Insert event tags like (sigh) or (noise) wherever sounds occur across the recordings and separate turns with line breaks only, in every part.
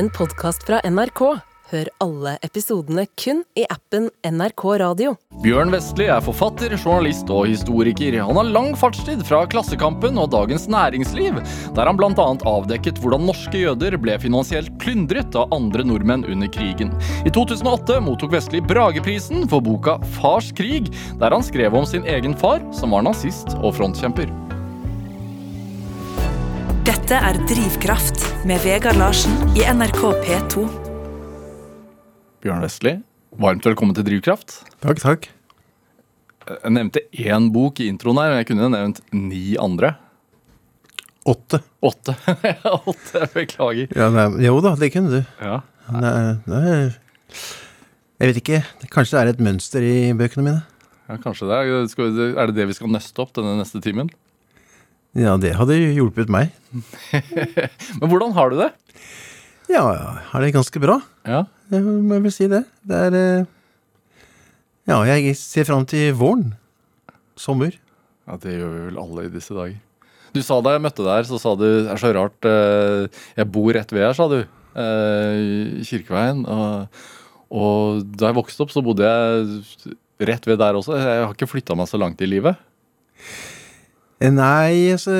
en podkast fra NRK. Hør alle episodene kun i appen NRK Radio.
Bjørn Vestli er forfatter, journalist og historiker. Han har lang fartstid fra Klassekampen og Dagens Næringsliv, der han bl.a. avdekket hvordan norske jøder ble finansielt plyndret av andre nordmenn under krigen. I 2008 mottok Vestli Brageprisen for boka Fars krig, der han skrev om sin egen far, som var nazist og frontkjemper.
Dette er Drivkraft med Vegard Larsen i NRK P2.
Bjørn Vestli, varmt velkommen til Drivkraft.
Takk, takk.
Jeg nevnte én bok i introen her, men jeg kunne nevnt ni andre.
Åtte.
Åtte. (laughs) Åtte, Beklager.
Ja, nei, jo da, det kunne du.
Ja.
Nei, nei, jeg vet ikke. Kanskje det er et mønster i bøkene mine.
ja, kanskje det. Er, er det det vi skal nøste opp denne neste timen?
Ja, det hadde hjulpet meg. (laughs)
Men hvordan har du det?
Ja, jeg har det ganske bra.
Ja.
Jeg må vel si det. Det er eh, Ja, jeg ser fram til våren. Sommer.
Ja, det gjør vi vel alle i disse dager. Du sa da jeg møtte deg her, så sa du det er så rart eh, Jeg bor rett ved her, sa du. eh, I Kirkeveien. Og, og da jeg vokste opp, så bodde jeg rett ved der også. Jeg har ikke flytta meg så langt i livet.
Eh, Nei, altså,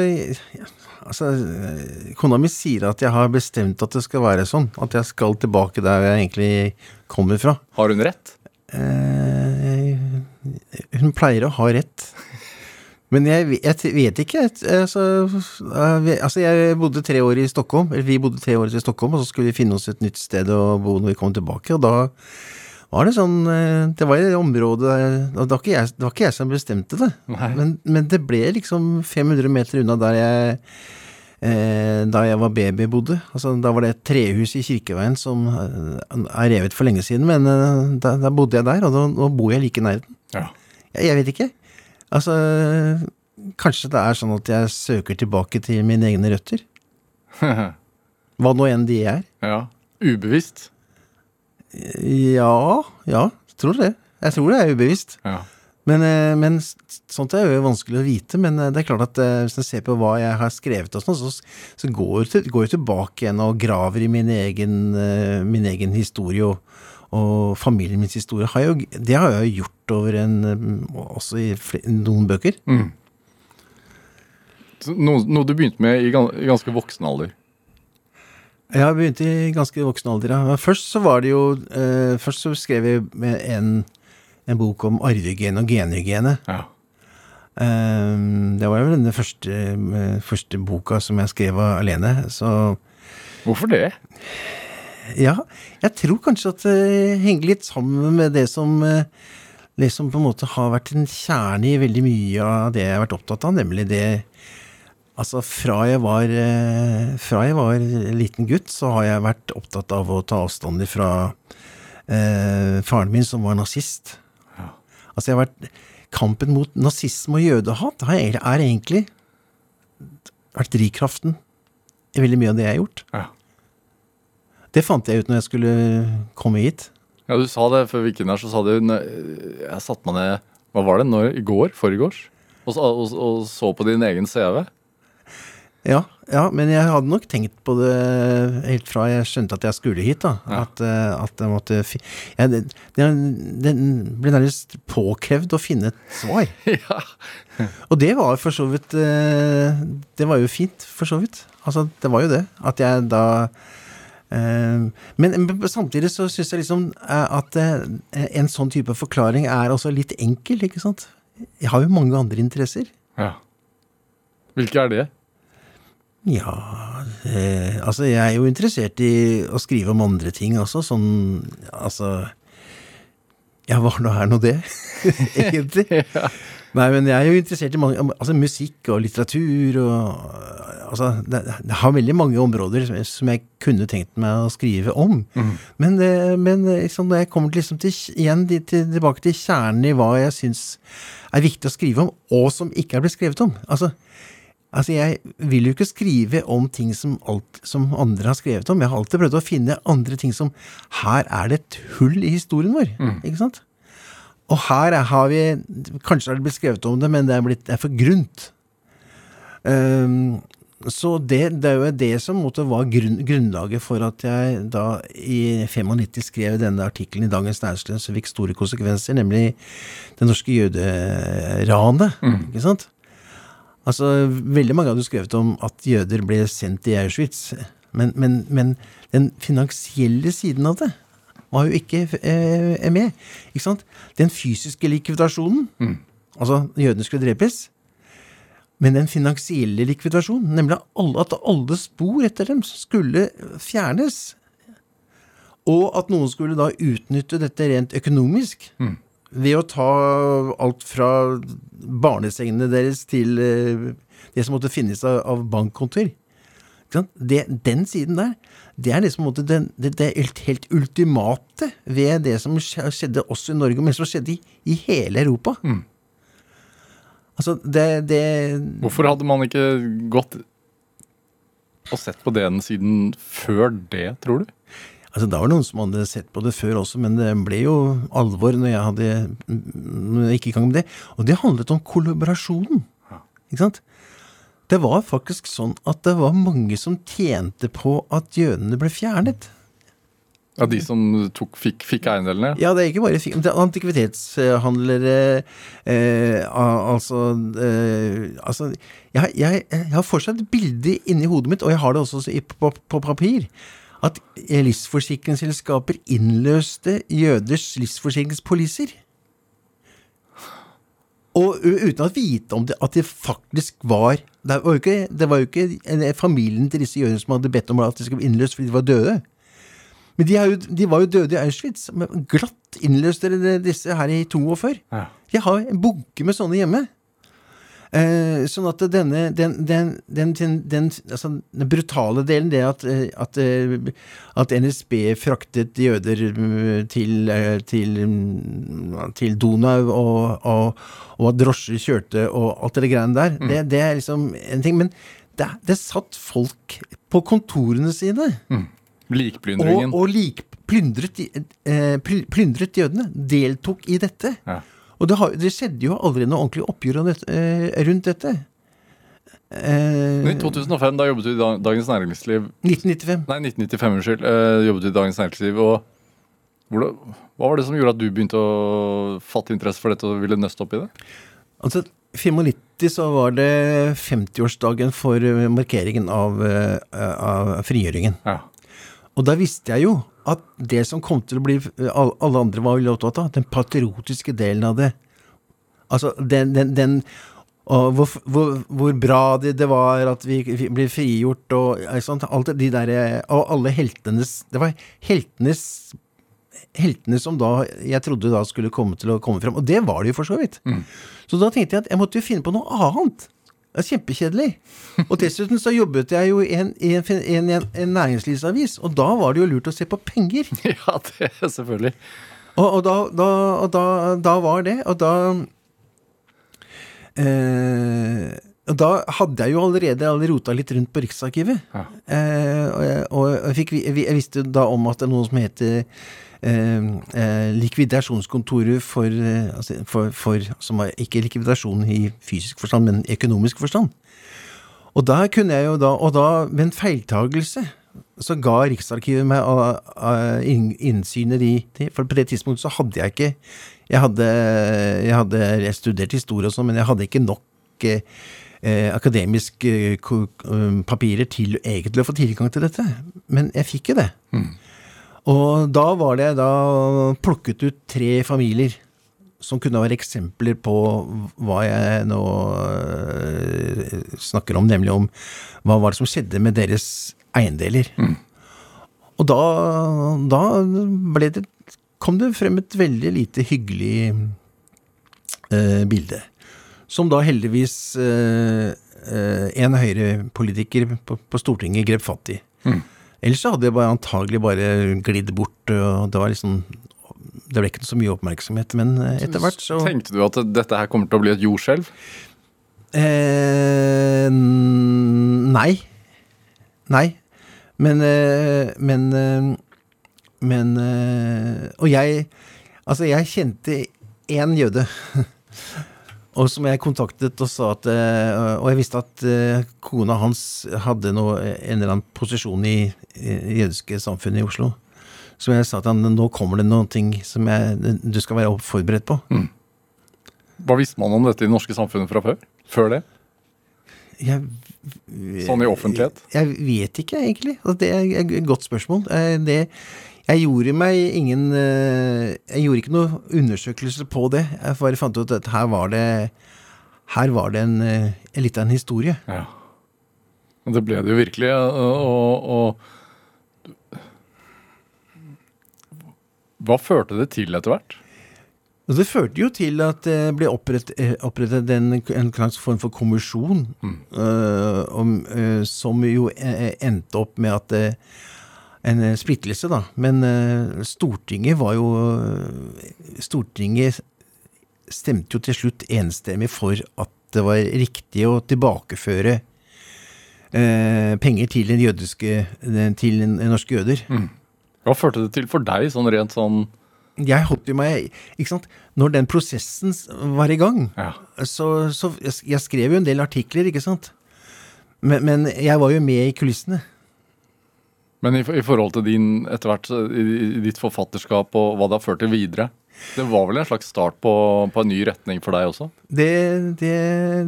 altså eh, Kona mi sier at jeg har bestemt at det skal være sånn. At jeg skal tilbake der jeg egentlig kommer fra.
Har hun rett?
Eh, hun pleier å ha rett. Men jeg, jeg vet ikke. Altså, eh, altså, jeg bodde tre år i Stockholm. Eller vi bodde tre år i Stockholm, og så skulle vi finne oss et nytt sted å bo når vi kom tilbake. Og da var det sånn eh, Det var i det området det var ikke jeg, det var ikke jeg som bestemte det. Men, men det ble liksom 500 meter unna der jeg eh, da jeg var baby bodde. Altså, da var det et trehus i Kirkeveien som eh, er revet for lenge siden, men eh, da, da bodde jeg der, og da, nå bor jeg like i nærheten.
Ja.
Jeg, jeg vet ikke. Altså, kanskje det er sånn at jeg søker tilbake til mine egne røtter. (laughs) Hva nå enn de er.
ja. Ubevisst.
Ja, ja, tror det. Jeg tror det er ubevisst.
Ja.
Men, eh, men sånt er jo vanskelig å vite. Men eh, det er klart at eh, hvis en ser på hva jeg har skrevet, og sånn, så, så går jeg går jeg tilbake igjen og graver i min egen, min egen historie. Og, og familien min historie. Har jo- det har jeg jo gjort over en også i flere, noen bøker.
Mm. Noe, noe du begynte med i ganske voksen alder.
Jeg har begynt i ganske voksen alder. Ja. Først så var det jo eh, Først så skrev jeg med en, en bok om arvegen og genhygiene.
Ja.
Eh, det var vel den første, eh, første boka som jeg skrev alene. Så
Hvorfor det?
ja, jeg tror kanskje at det henger litt sammen med det som eh, det som på en måte har vært en kjerne i veldig mye av det jeg har vært opptatt av, nemlig det Altså, fra jeg var, eh, fra jeg var liten gutt, så har jeg vært opptatt av å ta avstand fra eh, faren min, som var nazist.
Ja.
Altså, jeg har vært Kampen mot nazisme og jødehat er egentlig vært drivkraften i veldig mye av det jeg har gjort.
Ja.
Det fant jeg ut når jeg skulle komme hit.
Ja, Du sa det før vi gikk inn her, så sa du Jeg satte meg ned Hva var det? Når, I går? Foregårs? Og, og, og så på din egen CV?
Ja, ja, men jeg hadde nok tenkt på det helt fra jeg skjønte at jeg skulle hit. da
Ja.
At, eh, at jeg måtte ja, det, det, det ble nærmest påkrevd å finne et svar. (laughs)
ja.
Og det var for så vidt eh, Det var jo fint, for så vidt. Altså, det var jo det. At jeg da eh, men, men samtidig så syns jeg liksom at en sånn type forklaring er også litt enkel, ikke sant? Jeg har jo mange andre interesser.
ja. Hvilke er det?
Ja eh, Altså, jeg er jo interessert i å skrive om andre ting også, sånn Altså Ja, hva nå er nå det, (laughs) egentlig? (laughs) Nei, men jeg er jo interessert i mange Altså musikk og litteratur og Altså, det, det har veldig mange områder som, som jeg kunne tenkt meg å skrive om. Men, det, men liksom, når jeg kommer liksom til, igjen til, til, tilbake til kjernen i hva jeg syns er viktig å skrive om, og som ikke er blitt skrevet om Altså, Altså, Jeg vil jo ikke skrive om ting som, alt, som andre har skrevet om. Jeg har alltid prøvd å finne andre ting som Her er det et hull i historien vår. ikke sant? Og her er, har vi Kanskje har det blitt skrevet om det, men det er, blitt, det er for grunt. Um, så det, det er jo det som måtte var grunn, grunnlaget for at jeg da i 95 skrev denne artikkelen i Dagens Næringsliv som fikk store konsekvenser, nemlig det norske jøderanet. Ikke sant? Altså, Veldig mange hadde skrevet om at jøder ble sendt til Auschwitz. Men, men, men den finansielle siden av det var jo ikke eh, med. Ikke sant? Den fysiske likvidasjonen, altså jødene skulle drepes, men den finansielle likvidasjonen, nemlig at alle, at alle spor etter dem skulle fjernes. Og at noen skulle da utnytte dette rent økonomisk. Ved å ta alt fra barnesengene deres til eh, det som måtte finnes av, bankkontoer. Det, den siden der, det er liksom den, det, det helt, ultimate ved det som skjedde også i Norge, men som skjedde i, i hele Europa. Altså, det, det
Hvorfor hadde man ikke gått og sett på den siden før det, tror du?
Altså, Da var det noen som hadde sett på det før også, men det ble jo alvor når jeg hadde når jeg gikk i gang med det. Og det handlet om kollaborasjonen. Ikke sant? Det var faktisk sånn at det var mange som tjente på at jødene ble fjernet.
Ja, De som tok, fikk, fikk eiendelene?
Ja, det er ikke bare fikk, det er antikvitetshandlere eh, Altså, eh, altså jeg, jeg, jeg har fortsatt et bilde inni hodet mitt, og jeg har det også på, på, på papir, at livsforsikringsselskaper innløste jøders livsforsikringspoliser. Og uten å vite om det, at det faktisk var Det var jo ikke, det var jo ikke familien til disse jødene som hadde bedt om at de skulle bli innløst fordi de var døde. Men de, jo, de var jo døde i Auschwitz. Glatt innløste disse her i 42.
Ja.
Jeg har en bunke med sånne hjemme. Eh, sånn at denne den, den, den, den, altså, den brutale delen, det at, eh, at, eh, at NSB fraktet jøder mm, til, eh, til, mm, til Donau, og, og, og at drosjer kjørte, og alt det greiene der, det, det er liksom en ting. Men det, det satt folk på kontorene sine.
Likplyndringen.
Og, og lik, plyndret, eh, plyndret jødene. Deltok i dette.
Ja.
Og det, har, det skjedde jo aldri noe ordentlig oppgjør eh, rundt dette. Eh,
I 2005 da jobbet du i Dagens Næringsliv
1995.
Nei, 1995, unnskyld. eh, jobbet du i Dagens Næringsliv. og hvordan, Hva var det som gjorde at du begynte å fatte interesse for dette og ville nøste opp i det?
Altså, 95 så var det 50-årsdagen for markeringen av, av frigjøringen.
Ja.
Og da visste jeg jo at det som kom til å bli Alle andre var veldig opptatt av den patriotiske delen av det. Altså den, den, den hvor, hvor, hvor bra det, det var at vi, vi ble frigjort og sånt, alt de der, Og alle heltenes Det var heltenes Heltene som da jeg trodde da skulle komme til å komme fram. Og det var det jo for så vidt. Så da tenkte jeg at jeg måtte jo finne på noe annet. Det er kjempekjedelig. Og dessuten så jobbet jeg jo i en, en, en, en, næringslivsavis, og da var det jo lurt å se på penger. (laughs)
ja, det selvfølgelig.
Og, og, da, da, og da, da var det, og da eh, Da hadde jeg jo allerede allerede rota litt rundt på Riksarkivet.
Ja.
Eh, og jeg, og jeg, fikk, jeg visste da om at det er noe som heter eh, eh, likvidasjonskontoret for, eh, altså for, for Som var ikke likvidasjon i fysisk forstand, men økonomisk forstand. Og da kunne jeg jo da, og da ved en feiltagelse, så ga Riksarkivet meg inn- innsynet i. For på det tidspunktet så hadde jeg ikke Jeg hadde, jeg hadde jeg studert historie og sånn, men jeg hadde ikke nok eh, eh, akademiske eh, eh, papirer til egentlig å få tilgang til dette. Men jeg fikk jo det. Og da var det da plukket ut tre familier som kunne være eksempler på hva jeg nå øh, snakker om, nemlig om hva var det som skjedde med deres eiendeler. Og da, da ble det, kom det frem et veldig lite hyggelig eh, bilde. Som da heldigvis øh, øh, en Høyre-politiker på, på Stortinget grep fatt i. Ellers så hadde jeg bare antagelig bare glidd bort, og det var liksom Det ble ikke så mye oppmerksomhet, men eh, etter hvert så
Tenkte du at dette her kommer til å bli et jordskjelv?
eh, Nei. Nei. Men eh, Men eh, Men Og jeg Altså, jeg kjente én jøde. (laughs) Og som jeg kontaktet og sa at eh, Og jeg visste at eh, kona hans hadde noe, en eller annen posisjon i i det jødiske samfunnet i Oslo. Så jeg sa til han nå kommer det noen ting som jeg, du skal være forberedt på.
Hva visste man om dette i det norske samfunnet fra før? Før det?
Jeg,
Sånn i offentlighet?
jeg vet ikke, egentlig. Altså, Det er et godt spørsmål. Eh, Det, jeg gjorde meg ingen eh, Jeg gjorde ikke noe undersøkelse på det. Jeg bare fant ut at her var det Her var det en, eh, en litt av en historie.
Ja. Og det ble det jo virkelig. Og, og, Hva førte det til etter hvert?
Det førte jo til at det ble opprettet, eh, opprettet en, en slags form for kommisjon, øh, om, uh, som jo eh, endte opp med at eh, En eh, splittelse, da. Men eh, Stortinget var jo Stortinget stemte jo til slutt enstemmig for at det var riktig å tilbakeføre eh, penger til den jødiske Til den norske jøder.
Hva førte det til for deg, sånn rent sånn
jeg holdt jo meg Ikke sant? Når den prosessen var i gang,
Ja.
så, så jeg skrev jo en del artikler, ikke sant? Men, men jeg var jo med i kulissene.
Men i, i forhold til din, etter hvert, i, i ditt forfatterskap og hva det har ført til videre Det var vel en slags start på, på en ny retning for deg også?
Det, det,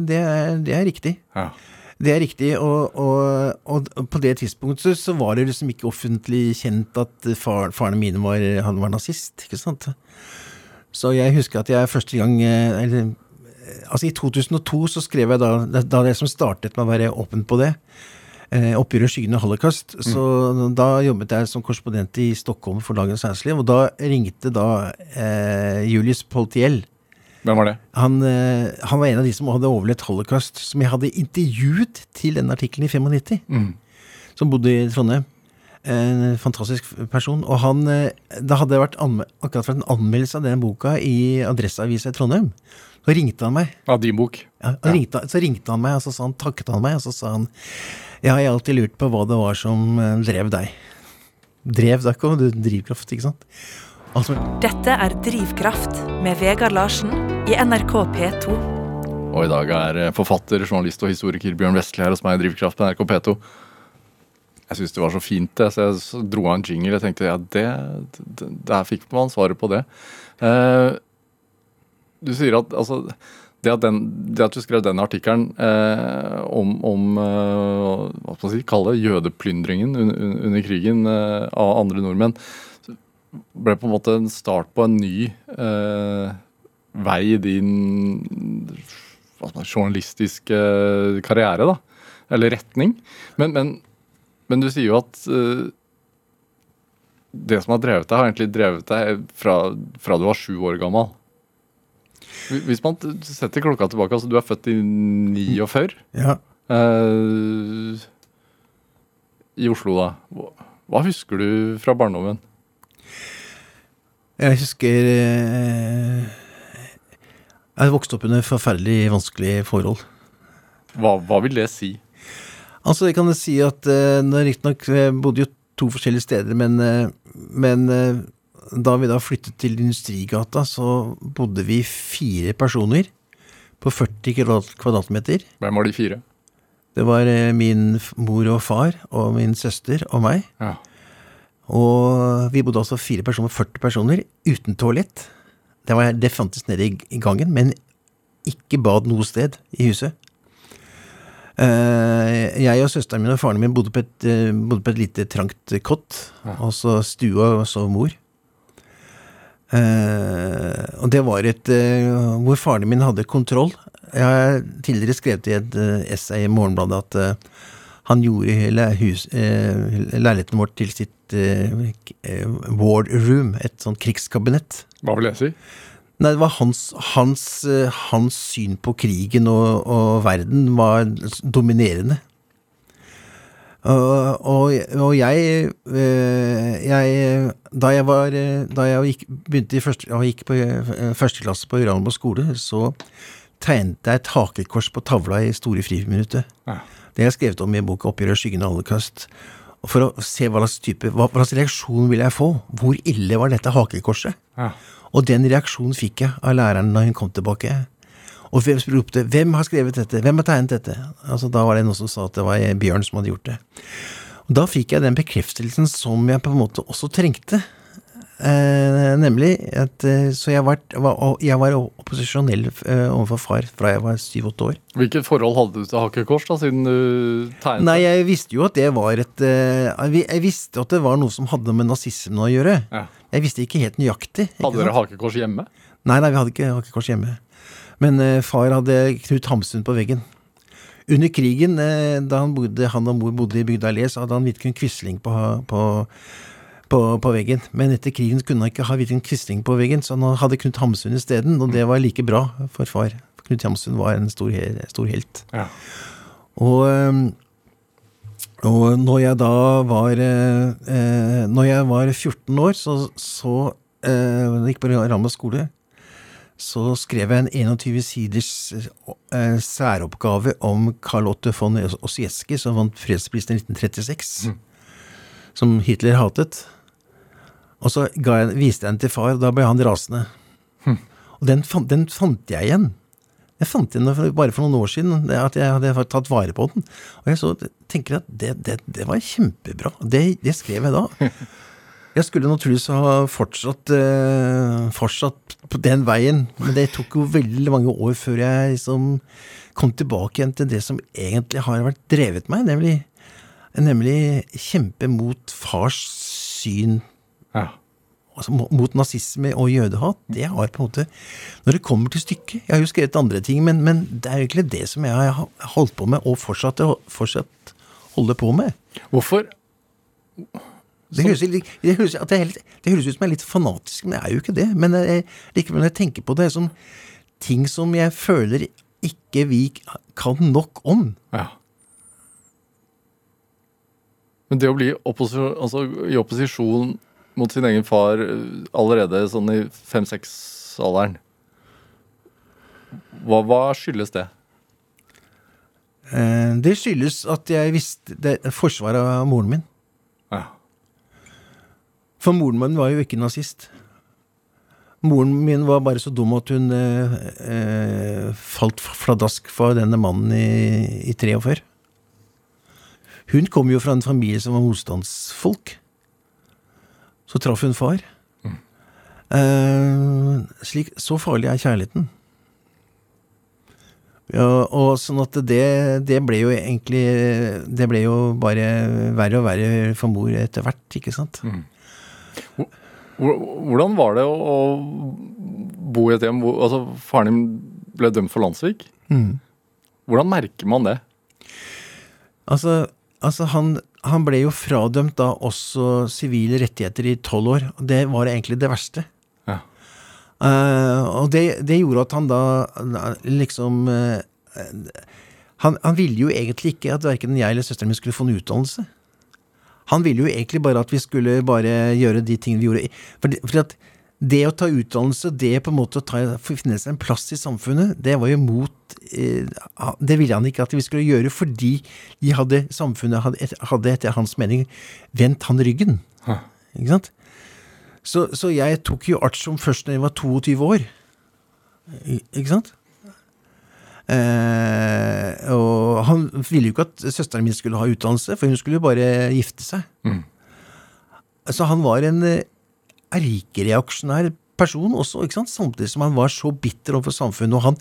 det, er, det er riktig.
Ja.
Det er riktig, og, og, og på det tidspunktet så, var det liksom ikke offentlig kjent at far, faren min var, han var nazist, ikke sant? Så jeg husker at jeg første gang eller, Altså i 2002 så skrev jeg da da det som startet med å være åpen på det, eh, Oppgjør og skyggende holocaust, så da jobbet jeg som korrespondent i Stockholm for Dagens Næringsliv, og da ringte da eh, Julius Poltiel
Hvem var det?
han, eh, han var en av de som hadde overlevd holocaust, som jeg hadde intervjuet til den artikkelen i 95, som bodde i Trondheim. En fantastisk person. Og han, Det hadde vært akkurat vært en anmeldelse av den boka i Adresseavisa i Trondheim. Så ringte han meg.
Ja, din bok.
Ja, ja. Ringte, så ringte han meg, og så sa han, takket han meg, og så sa han Jeg har alltid lurt på hva det var som eh, drev deg. Drev, deg ikke du drivkraft, ikke sant? Altså,
Dette er Drivkraft med Vegard Larsen i NRK P2.
Og i dag er eh, forfatter, journalist og historiker Bjørn Vestli her hos meg i Drivkraft på NRK P2. Jeg syns det var så fint, det, så jeg dro av en jingle. Jeg tenkte ja, det, det Der fikk man svaret på det. Eh, du sier at altså det at, den, det at du skrev den artikkelen eh, om, om eh, hva skal man si, kalle jødeplyndringen under, under krigen eh, av andre nordmenn, ble på en måte en start på en ny eh, vei i din man, journalistiske karriere, da. Eller retning. Men, men, men du sier jo at eh, det som har drevet deg, har egentlig drevet deg fra, fra du var sju år gammel. Hvis man setter klokka tilbake, altså du er født i 49
ja.
Uh, i Oslo, da. Hva, husker du fra barndommen?
Jeg husker uh, Jeg vokste opp under forferdelig vanskelige forhold.
Hva, hva vil det si?
Altså, jeg kan si at uh, Riktignok bodde jo to forskjellige steder, men, men da vi da flyttet til Industrigata, så bodde vi fire personer på 40 kvadratmeter.
Hvem var de fire?
Det var eh, min mor og far og min søster og meg.
Ja.
Og vi bodde altså fire personer, 40 personer, uten toalett. Det, var, det fantes nede i, gangen, men ikke bad noe sted i huset. Eh, jeg og søsteren min og faren min bodde på et, eh, bodde på et lite trangt kott, og så stua og så mor. Eh, og det var et uh, hvor faren min hadde kontroll. Jeg har tidligere skrevet i et uh, essay i Morgenbladet at han gjorde hele hus, leiligheten vår til sitt war room, et sånt krigskabinett.
Hva vil jeg si?
Nei, det var hans, hans, hans syn på krigen og, og verden var dominerende. Og, og, og jeg, eh, jeg Da jeg var Da jeg gikk, begynte i første, jeg gikk på eh, første klasse på Uranmo skole, så tegnet jeg et hakekors på tavla i Store friminuttet.
Ja.
Det har jeg skrevet om i boka 'Oppgjøret og skyggende holocaust'. Og For å se hva slags type Hva hva slags reaksjon ville jeg få? Hvor ille var dette hakekorset?
Ja.
Og den reaksjonen fikk jeg av læreren når hun kom tilbake. Og hvem spurte 'Hvem har skrevet dette? Hvem har tegnet dette?' Altså Da var det noen som sa at det var Bjørn som hadde gjort det. Og Da fikk jeg den bekreftelsen som jeg på en måte også trengte. Eh, nemlig at eh, Så jeg var, jeg var opposisjonell eh, overfor far fra jeg var syv-åtte år.
Hvilket forhold hadde du til hakekors, da, siden du tegnet?
Nei, jeg visste jo at det var et eh, Jeg visste at det var noe som hadde med nazismen å gjøre.
Ja.
Jeg visste ikke helt nøyaktig. ikke
Hadde
sant?
dere hakekors hjemme?
Nei, nei, vi hadde ikke hakekors hjemme. Men eh, far hadde Knut Hamsun på veggen. Under krigen, eh, da han, bodde, han og mor bodde i bygda Les, hadde han Vidkun Quisling på, på, på, på veggen. Men etter krigen kunne han ikke ha Vidkun Quisling på veggen, så han hadde Knut Hamsun isteden, og det var like bra for far. Knut Hamsun var en stor, stor helt.
Ja.
Og, og når jeg da var eh, eh, Når jeg var 14 år, så, så eh, jeg gikk på Ramma skole, så skrev jeg en 21 siders eh, særoppgave om Karl Otto von Ossieski, som vant fredsprisen i 1936. Som Hitler hatet. Og så jeg, viste jeg den til far, og da ble han rasende. Og den, den fant jeg igjen. Jeg fant den bare for noen år siden, at jeg hadde tatt vare på den. Og jeg så, tenker at det, det, det var kjempebra. Det, det skrev jeg da. Jeg skulle naturligvis ha fortsatt, eh, fortsatt på den veien, men det tok jo veldig mange år før jeg liksom kom tilbake igjen til det som egentlig har vært drevet meg, nemlig, nemlig kjempe mot fars syn
Ja.
altså mot nazisme og jødehat, det har på en måte Når det kommer til stykket Jeg har jo skrevet andre ting, men, men det er egentlig det som jeg har holdt på med, og fortsatt, fortsatt holder på med.
Hvorfor?
Det høres, det, høres, at det, er helt, det høres ut som jeg er litt fanatisk, men jeg er jo ikke det. Men jeg, likevel når jeg tenker på det som ting som jeg føler ikke vi kan nok om.
Ja. Men det å bli opposisjon, altså, i opposisjon mot sin egen far eh, allerede sånn i fem-seks-alderen hva, hva skyldes det?
Eh, Det skyldes at jeg visste det, forsvaret av moren min. For moren min var jo ikke nazist. Moren min var bare så dum at hun eh, eh, falt fladask for denne mannen i, i 43. Hun kom jo fra en familie som var motstandsfolk. Så traff hun far. Eh, slik, så farlig er kjærligheten. Ja, og sånn at det, det ble jo egentlig Det ble jo bare verre og verre for mor etter hvert, ikke sant?
Hvor- Hvordan var det å, bo i et hjem hvor altså, faren din ble dømt for landssvik?
Mm.
Hvordan merker man det?
Altså, altså han, han ble jo fradømt da også sivile rettigheter i tolv år. og Det var egentlig det verste.
Ja.
Uh, og det, det gjorde at han da liksom uh, han, han ville jo egentlig ikke at verken jeg eller søsteren min skulle få en utdannelse. Han ville jo egentlig bare at vi skulle bare gjøre de tingene vi gjorde. For, for at det å ta utdannelse, det på en måte å ta, finne seg en plass i samfunnet, det var jo mot eh, Det ville han ikke at vi skulle gjøre, fordi de hadde, samfunnet hadde, hadde etter hans mening vendt han ryggen.
Hæ.
Ikke sant? Så, så jeg tok jo artium først da jeg var 22 år. Ikke sant? Eh, og han ville jo ikke at søsteren min skulle ha utdannelse, for hun skulle jo bare gifte seg.
Mm.
Så han var en eh, erkereaksjonær person også, ikke sant? samtidig som han var så bitter overfor samfunnet. Og han,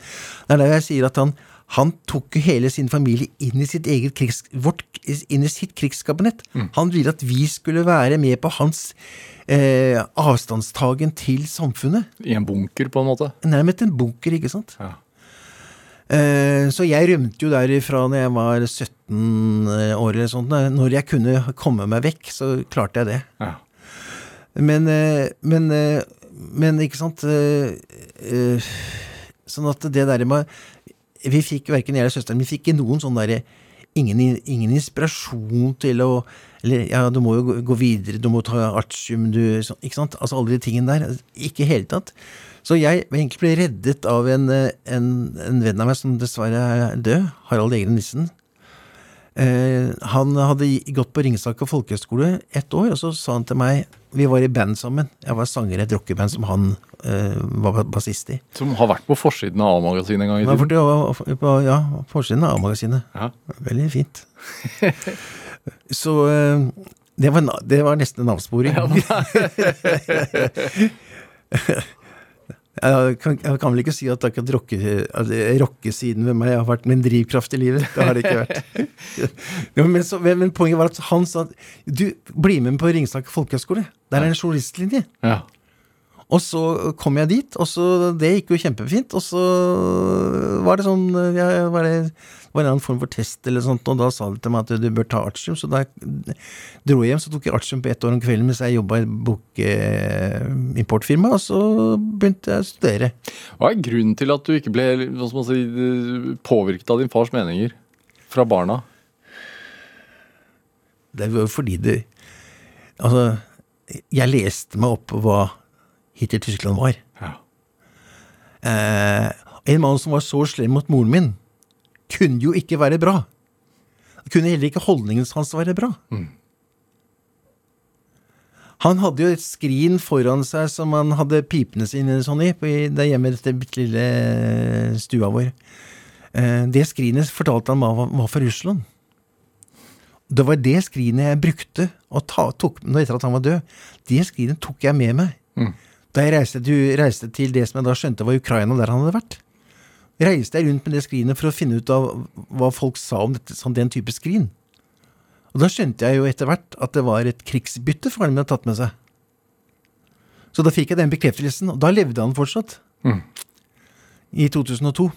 det er der jeg sier at han, han tok jo hele sin familie inn i sitt eget krigs, vårt, inn i sitt krigskabinett. Han ville at vi skulle være med på hans eh, avstandstagen til samfunnet.
I en bunker, på en måte?
Nærmest en bunker, ikke sant?
Ja.
Eh, Så jeg rømte jo derifra når jeg var 17 år eller sånt. Når jeg kunne komme meg vekk, så klarte jeg det.
Ja.
Men, eh, men, eh, men ikke sant eh, eh, Sånn at det der med Vi fikk verken jeg eller søsteren Vi fikk ikke noen sånn derre ingen, ingen inspirasjon til å Eller ja, du må jo gå- videre, du må ta artium, du Ikke sant? Altså alle de tingene der. Ikke i hele tatt. Så jeg egentlig ble reddet av en, eh, en, en venn av meg som dessverre er død, Harald Egren Nissen. Eh, han hadde gått på Ringsaker folkehøgskole ett år, og så sa han til meg Vi var i band sammen. Jeg var sanger i et rockeband som han eh, var bassist i.
Som har vært på forsiden av A-magasinet en gang i tiden.
det var på, ja, forsiden av A-magasinet.
Ja.
Veldig fint. (laughs) Så eh, det var, det var nesten en avsporing. (laughs) (laughs) Jeg kan, jeg kan vel ikke si at akkurat rocke, rockesiden ved meg har vært min drivkraft i livet. Det har det ikke vært. (laughs) Jo, men, så, men poenget var at han sa at du, bli med på Ringsaker folkehøgskole. Der er en journalistlinje.
Ja.
Og så kom jeg dit, og så Det gikk jo kjempefint. Og så var det sånn ja, var det, var en form for test eller sånt, og da sa de til meg at du bør ta artium. Så da jeg dro jeg hjem, så tok jeg artium på ett år om kvelden mens jeg jobba i bokimportfirma, og så begynte jeg å studere.
Hva er grunnen til at du ikke ble si, påvirket av din fars meninger fra barna?
Det var jo fordi det Altså, jeg leste meg opp på hva Hitler-Tyskland var.
Ja.
Eh, en mann som var så slem mot moren min, kunne jo ikke være bra. Kunne heller ikke holdningen hans være bra. Han hadde jo et skrin foran seg som han hadde pipene sine sånn i, i hjemme i dette bitte lille stua vår. Eh, det skrinet fortalte han var, var fra Russland. Det var det skrinet jeg brukte og ta, tok, etter at han var død. Det skrinet tok jeg med meg. Da jeg reiste til, reiste til det som jeg da skjønte var Ukraina, der han hadde vært. Reiste jeg rundt med det skrinet for å finne ut av hva folk sa om dette, sånn, den type skrin. Og da skjønte jeg jo etter hvert at det var et krigsbytte faren min hadde tatt med seg. Så da fikk jeg den bekreftelsen, og da levde han fortsatt. I 2002.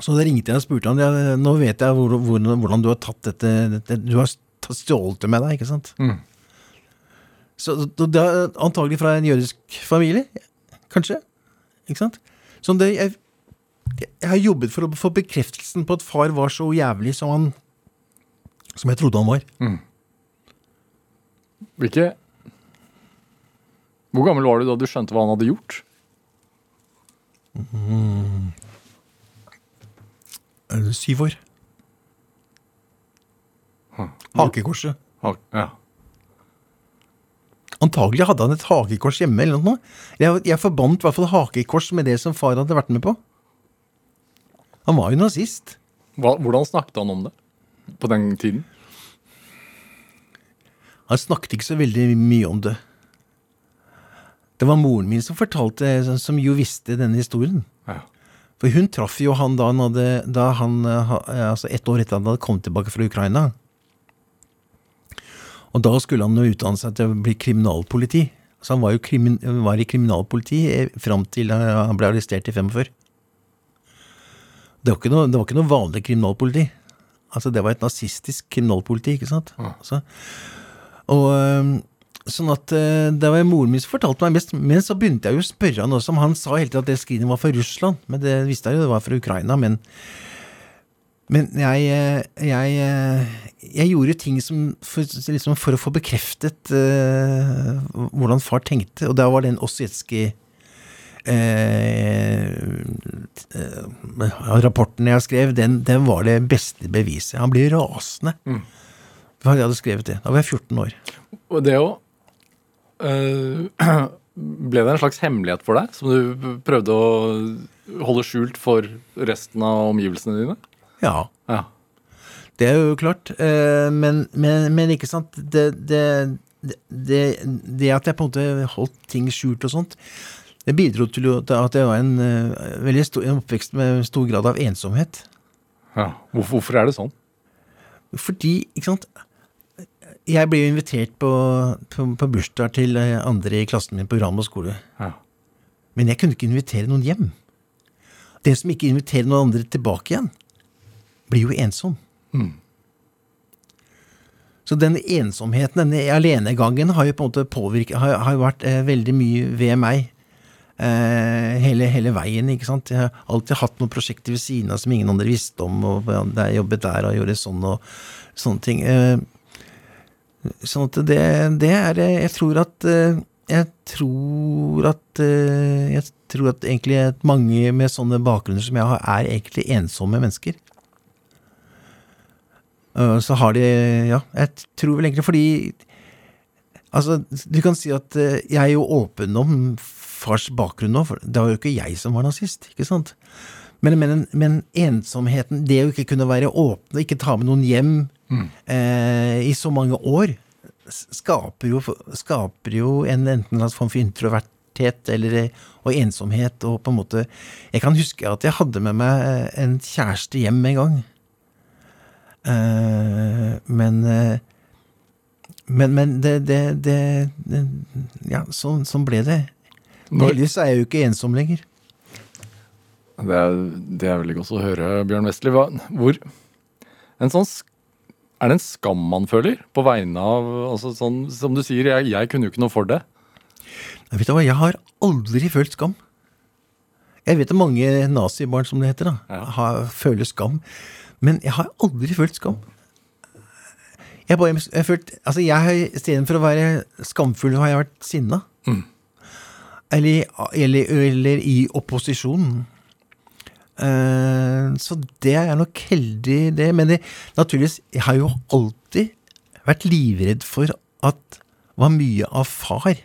Så da ringte jeg og spurte han ja, nå vet jeg hvor, hvor, hvordan du har tatt dette, dette Du har stjålet det med deg, ikke sant? Så det er antagelig fra en jødisk familie, kanskje. Ikke sant? Så det, jeg, jeg har jobbet for å få bekreftelsen på at far var så jævlig som han Som jeg trodde han var.
Hvilke Hvor gammel var du da du skjønte hva han hadde gjort?
Mm. Syv år. Hakekorset.
Ha- Ja.
Antagelig hadde han et hakekors hjemme. eller noe. Jeg, jeg forbandt i hvert fall hakekors med det som far hadde vært med på. Han var jo nazist.
Hva, hvordan snakket han om det på den tiden?
Han snakket ikke så veldig mye om det. Det var moren min som fortalte, som jo visste denne historien.
Ja.
For hun traff jo han da han hadde, da han, eh, altså ett år etter at han hadde kommet tilbake fra Ukraina. Og da skulle han jo utdanne seg til å bli kriminalpoliti. Så han var jo krimin, var i kriminalpoliti fram til eh, han ble arrestert i 45. Det var ikke noe, var ikke noe vanlig kriminalpoliti. Altså Det var et nazistisk kriminalpoliti, ikke sant. Så, og Sånn at øh, Det var moren min som fortalte meg mest, men så begynte jeg jo å spørre han også om han sa hele tiden at det skrinet var fra Russland. Men det visste jeg jo, det var fra Ukraina. Men, men jeg, øh, jeg, øh, jeg gjorde ting som for, liksom for å få bekreftet uh, hvordan far tenkte, og da var den Ossietzky eh, eh, rapporten jeg skrev, den, den var det beste beviset. Han ble rasende. For jeg hadde skrevet det. Da var jeg 14 år.
Og det òg (clears throat) Ble det en slags hemmelighet for deg, som du prøvde å holde skjult for resten av omgivelsene dine?
Ja,
Ja.
det er jo klart. Eh, men, men, men ikke sant det, det, det, det at jeg på en måte holdt ting skjult og sånt, det bidro til at jeg var en eh, veldig stor, en oppvekst med stor grad av ensomhet.
ja. Hvorfor, hvorfor er det sånn?
Fordi, ikke sant Jeg ble jo invitert på, på, på bursdag til eh, andre i klassen min på Rambøll skole.
Ja.
Men jeg kunne ikke invitere noen hjem. Den som ikke inviterer noen andre tilbake igjen, blir jo ensom. Så den ensomheten, denne alenegangen, har jo på en måte påvirket Har, har vært eh, veldig mye ved meg. Eh, hele, hele veien, ikke sant. Jeg har alltid hatt noen prosjekter ved siden av som ingen andre visste om, og jeg jobbet der og gjorde sånn og sånne ting. Eh, sånn at det, det er eh, Jeg tror at eh, Jeg tror at eh, Jeg tror at egentlig mange med sånne bakgrunner som jeg har, er egentlig ensomme mennesker. Eh, så har de Ja, jeg tror vel egentlig fordi Altså, du kan si at eh, jeg er jo åpen om fars bakgrunn nå, for det var jo ikke jeg som var nazist, ikke sant? Men, men, men ensomheten, det å ikke kunne være åpne, ikke ta med noen hjem eh, i så mange år, skaper jo, skaper jo en enten en form for introverthet eller, eh, og ensomhet, og på en måte Jeg kan huske at jeg hadde med meg en kjæreste hjem en gang. Eh, men eh, men, men det, det, det, det Ja, sånn, sånn ble det. Heldigvis er jeg jo ikke ensom lenger.
Det er, det er veldig godt å høre, Bjørn Westli. Hvor en sånn, Er det en skam man føler på vegne av altså sånn, Som du sier, jeg, jeg kunne jo ikke noe for det.
Jeg Vet du hva, jeg har aldri følt skam. Jeg vet at mange nazibarn, som det heter, da,
Ja.
har, føler skam. Men jeg har aldri følt skam. Jeg bare, jeg har følt, altså jeg har, Istedenfor å være skamfull, har jeg vært sinna. Eller, eller, eller i opposisjon. Uh, så det er nok heldig, det. Men det, naturligvis, jeg har jo alltid vært livredd for at det var mye av far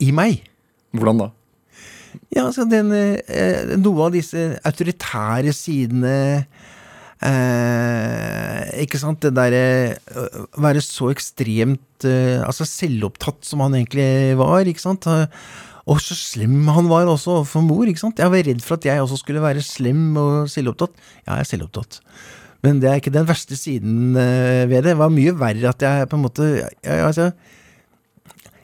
i meg.
Hvordan da?
Ja, altså den, eh, noe av disse autoritære sidene eh, Ikke sant, det derre øh, Være så ekstremt eh, altså selvopptatt som han egentlig var, ikke sant. Og så slem han var også overfor mor, ikke sant. Jeg var redd for at jeg også skulle være slem og selvopptatt. Ja, jeg er selvopptatt. Men det er ikke den verste siden eh, ved det. Det var mye verre at jeg på en måte jeg, altså,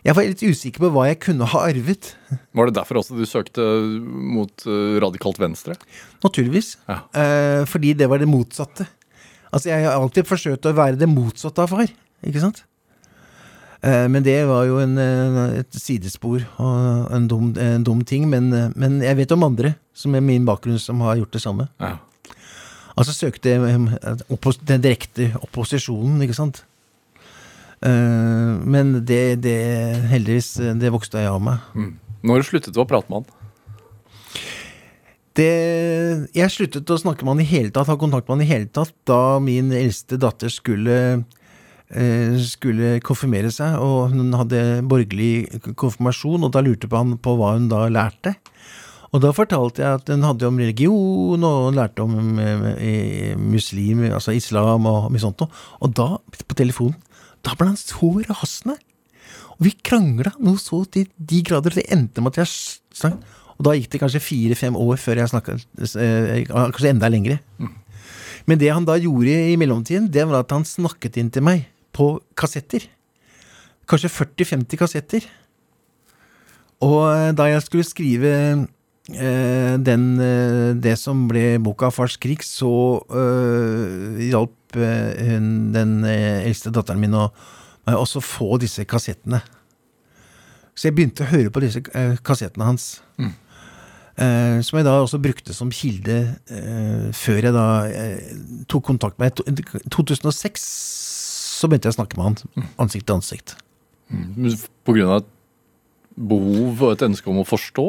jeg var litt usikker på hva jeg kunne ha arvet.
Var det derfor også du søkte mot eh, radikalt venstre?
Naturligvis.
Ja.
Eh, fordi det var det motsatte. Altså, jeg har alltid forsøkt å være det motsatte av far, ikke sant? Eh, men det var jo en, et sidespor og en dum, en dum ting. Men, men jeg vet om andre som er min bakgrunn som har gjort det samme.
Ja.
Altså søkte jeg den direkte opposisjonen, ikke sant? Eh, men det, det heldigvis, det vokste jeg av meg.
Mm. Når sluttet du å prate med han?
Det, jeg sluttet å snakke med han i hele tatt, ha kontakt med han i hele tatt, da min eldste datter skulle, eh, skulle konfirmere seg, og hun hadde borgerlig konfirmasjon, og da lurte på han på hva hun da lærte. Og da fortalte jeg at hun hadde om religion, og hun lærte om eh, muslim, altså islam og mye sånt noe. Og da, på telefonen, da ble han så rasende. Og vi krangla noe så til de grader, det endte med at jeg sang. Og da gikk det kanskje fire-fem år før jeg snakka eh, Kanskje enda lengre. Men det han da gjorde i mellomtiden, det var at han snakket inn til meg på kassetter. Kanskje 40-50 kassetter. Og eh, da jeg skulle skrive den, eh, det som ble boka 'Fars krig', så eh, hjalp eh, hun, den eh, eldste datteren min å også få disse kassettene. Så jeg begynte å høre på disse eh, kassettene hans. Eh, som jeg da også brukte som kilde eh, før jeg da eh, tok kontakt med I 2006 så begynte jeg å snakke med han ansikt til ansikt.
På grunn av et behov og et ønske om å forstå?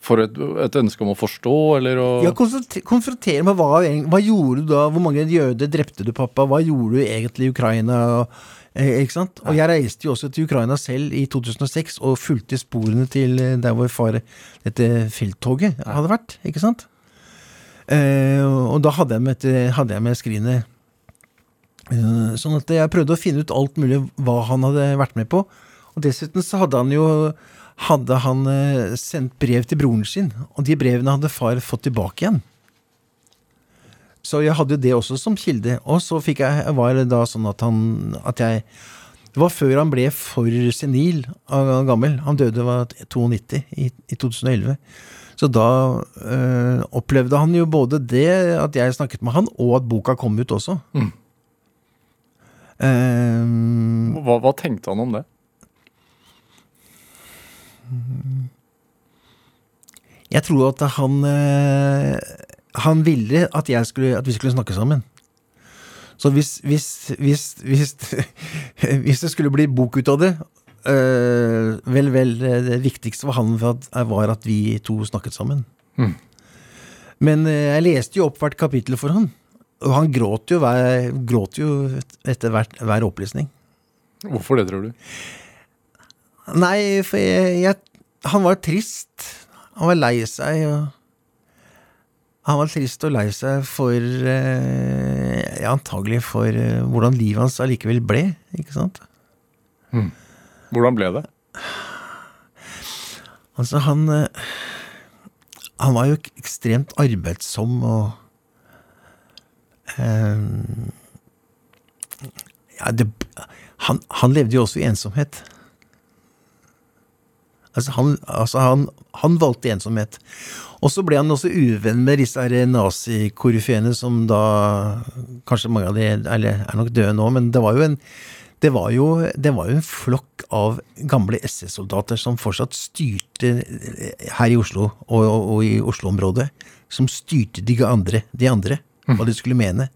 For et, et ønske om å forstå, eller å
Ja, Konfrontere med hva, hva gjorde du da? Hvor mange jøder drepte du, pappa? Hva gjorde du egentlig i Ukraina? Eh, ikke sant? Og jeg reiste jo også til Ukraina selv i 2006 og fulgte sporene til eh, der hvor far dette felttoget hadde vært. Ikke sant? Eh, og da hadde jeg med, et- hadde jeg med skrinet. Eh, sånn at jeg prøvde å finne ut alt mulig hva han hadde vært med på. Og dessuten så hadde han jo hadde han eh, sendt brev til broren sin, og de brevene hadde far fått tilbake igjen. Så jeg hadde det også som kilde. Og så fikk jeg, var det da sånn at han at jeg Det var før han ble for senil og gammel. Han døde var 92 i, i 2011. Så da øh, opplevde han jo både det at jeg snakket med han, og at boka kom ut også.
Mm.
Um,
hva, hva tenkte han om det?
Jeg tror at han øh, Han ville at, skulle, at vi skulle snakke sammen. Så hvis, hvis, hvis, hvis, (laughs) hvis det skulle bli bok ut av det øh, Vel, vel, det viktigste for han var at, vi to snakket sammen.
Mm.
Men øh, jeg leste jo opp hvert kapittel for han. og han gråt jo, hver, gråt jo etter hver, hver opplysning.
Hvorfor det, tror du?
Nei, for jeg, jeg, han var trist. Han var lei seg. og Han var trist og lei seg for eh, ja, Antagelig for eh, hvordan livet hans allikevel ble. Ikke sant?
Hvordan ble det?
Altså, han eh, Han var jo ekstremt arbeidsom og eh, Ja, det han, han levde jo også i ensomhet. Altså, han, altså han, han valgte ensomhet. Og så ble han også uvenn med disse her nazikorifeene som da Kanskje mange av de eller, er nok døde nå, men det var jo en det var jo, det var jo en flokk av gamle SS-soldater som fortsatt styrte her i Oslo og, og, og i Oslo-området. Som styrte de andre, de andre, hva de skulle mene.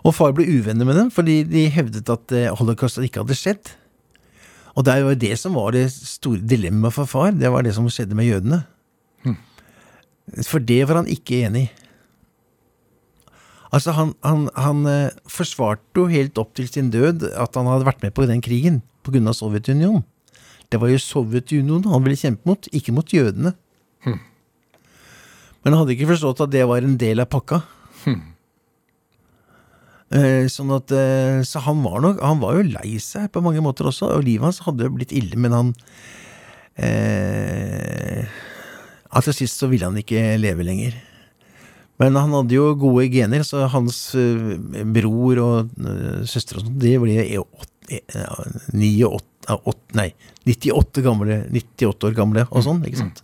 Og far ble uvenner med dem fordi de hevdet at eh, holocaust ikke hadde skjedd. Og det var jo det som var det store dilemmaet for far. Det var det som skjedde med jødene. For det var han ikke enig i. Altså, han, han, han eh, forsvarte jo helt opp til sin død at han hadde vært med på den krigen av Sovjetunionen. Det var jo Sovjetunionen han ville kjempe mot, ikke mot jødene. Men han hadde ikke forstått at det var en del av pakka. Eh, sånn at, eh, så han var nok Han var jo lei seg på mange måter også, og livet hans hadde jo blitt ille, men han eh, Til sist så ville han ikke leve lenger. Men han hadde jo gode gener, så hans eh, bror og søster og sånn, de ble i åt- eh, ja, ni og åt- ja, åt- nei, 98, gamle, 98 år gamle og sånn, ikke sant.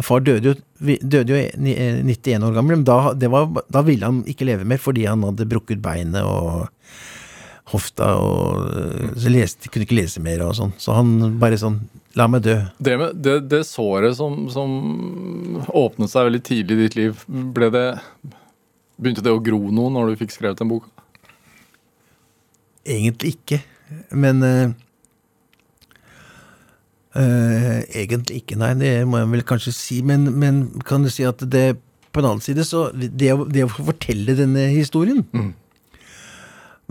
Og far døde jo, døde jo i ni- eh, 91 år gammel, men da, det var, da ville han ikke leve mer fordi han hadde brukket beinet og hofta og eh, så leste, kunne ikke lese mer og sånn. Så han bare sånn La meg dø.
Det, med, det, det såret som, som åpnet seg veldig tidlig i ditt liv, ble det Begynte det å gro noe når du fikk skrevet den boka?
Egentlig ikke. Men eh, eh, Egentlig ikke, nei. Det må jeg vel kanskje si. Men, men kan du si at det på en annen side, så Det, det å fortelle denne historien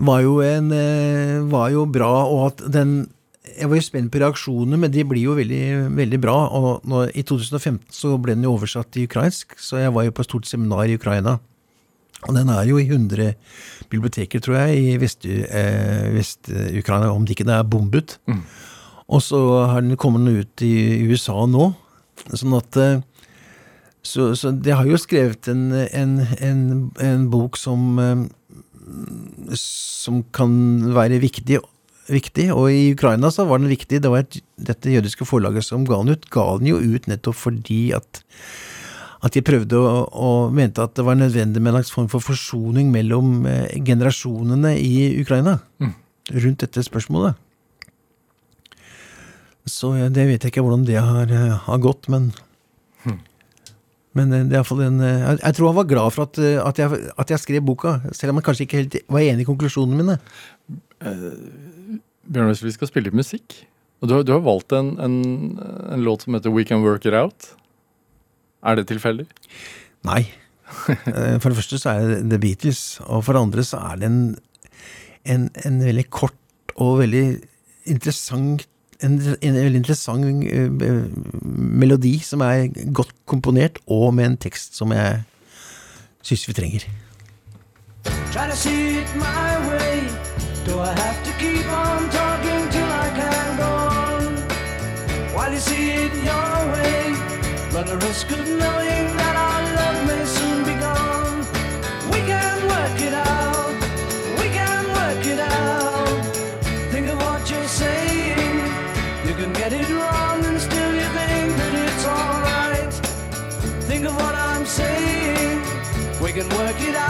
var jo en eh, Var jo bra, og at den Jeg var jo spent på reaksjonene, men de blir jo veldig, veldig bra. Og nå, i 2015 så ble den jo oversatt til ukrainsk, så jeg var jo på et stort seminar i Ukraina. Og den er jo i 100 biblioteker, tror jeg, i Vest-Ukraina, eh, om det ikke er bombet. Og så har den kommet ut i USA nå. Sånn at eh, Så, så de har jo skrevet en, en, en, en bok som eh, Som kan være viktig, viktig. Og i Ukraina så var den viktig. Det var et, dette jødiske forlaget som ga den ut, ga den jo ut nettopp fordi at at de prøvde å, og mente at det var nødvendig med en slags form for forsoning mellom eh, generasjonene i Ukraina rundt dette spørsmålet. Så det vet jeg ikke hvordan det har, eh, har gått, men Men eh, det er iallfall en eh, jeg, jeg tror han var glad for at, at, jeg, at jeg skrev boka, selv om han kanskje ikke helt var enig i konklusjonene mine.
Bjørn Øst, vi skal spille musikk. Og du har, du har valgt en, en, en låt som heter We Can Work It Out. Er det tilfeldig?
Nei. For det første så er det The Beatles, og for det andre så er det en, en, en veldig kort og veldig interessant en, en veldig interessant eh, melodi som er godt komponert, og med en tekst som jeg syns vi trenger.
Try to see it my way. Do I have to keep on talking till I can go on? While you see it your way, run the risk of knowing that our love may soon be We can work it out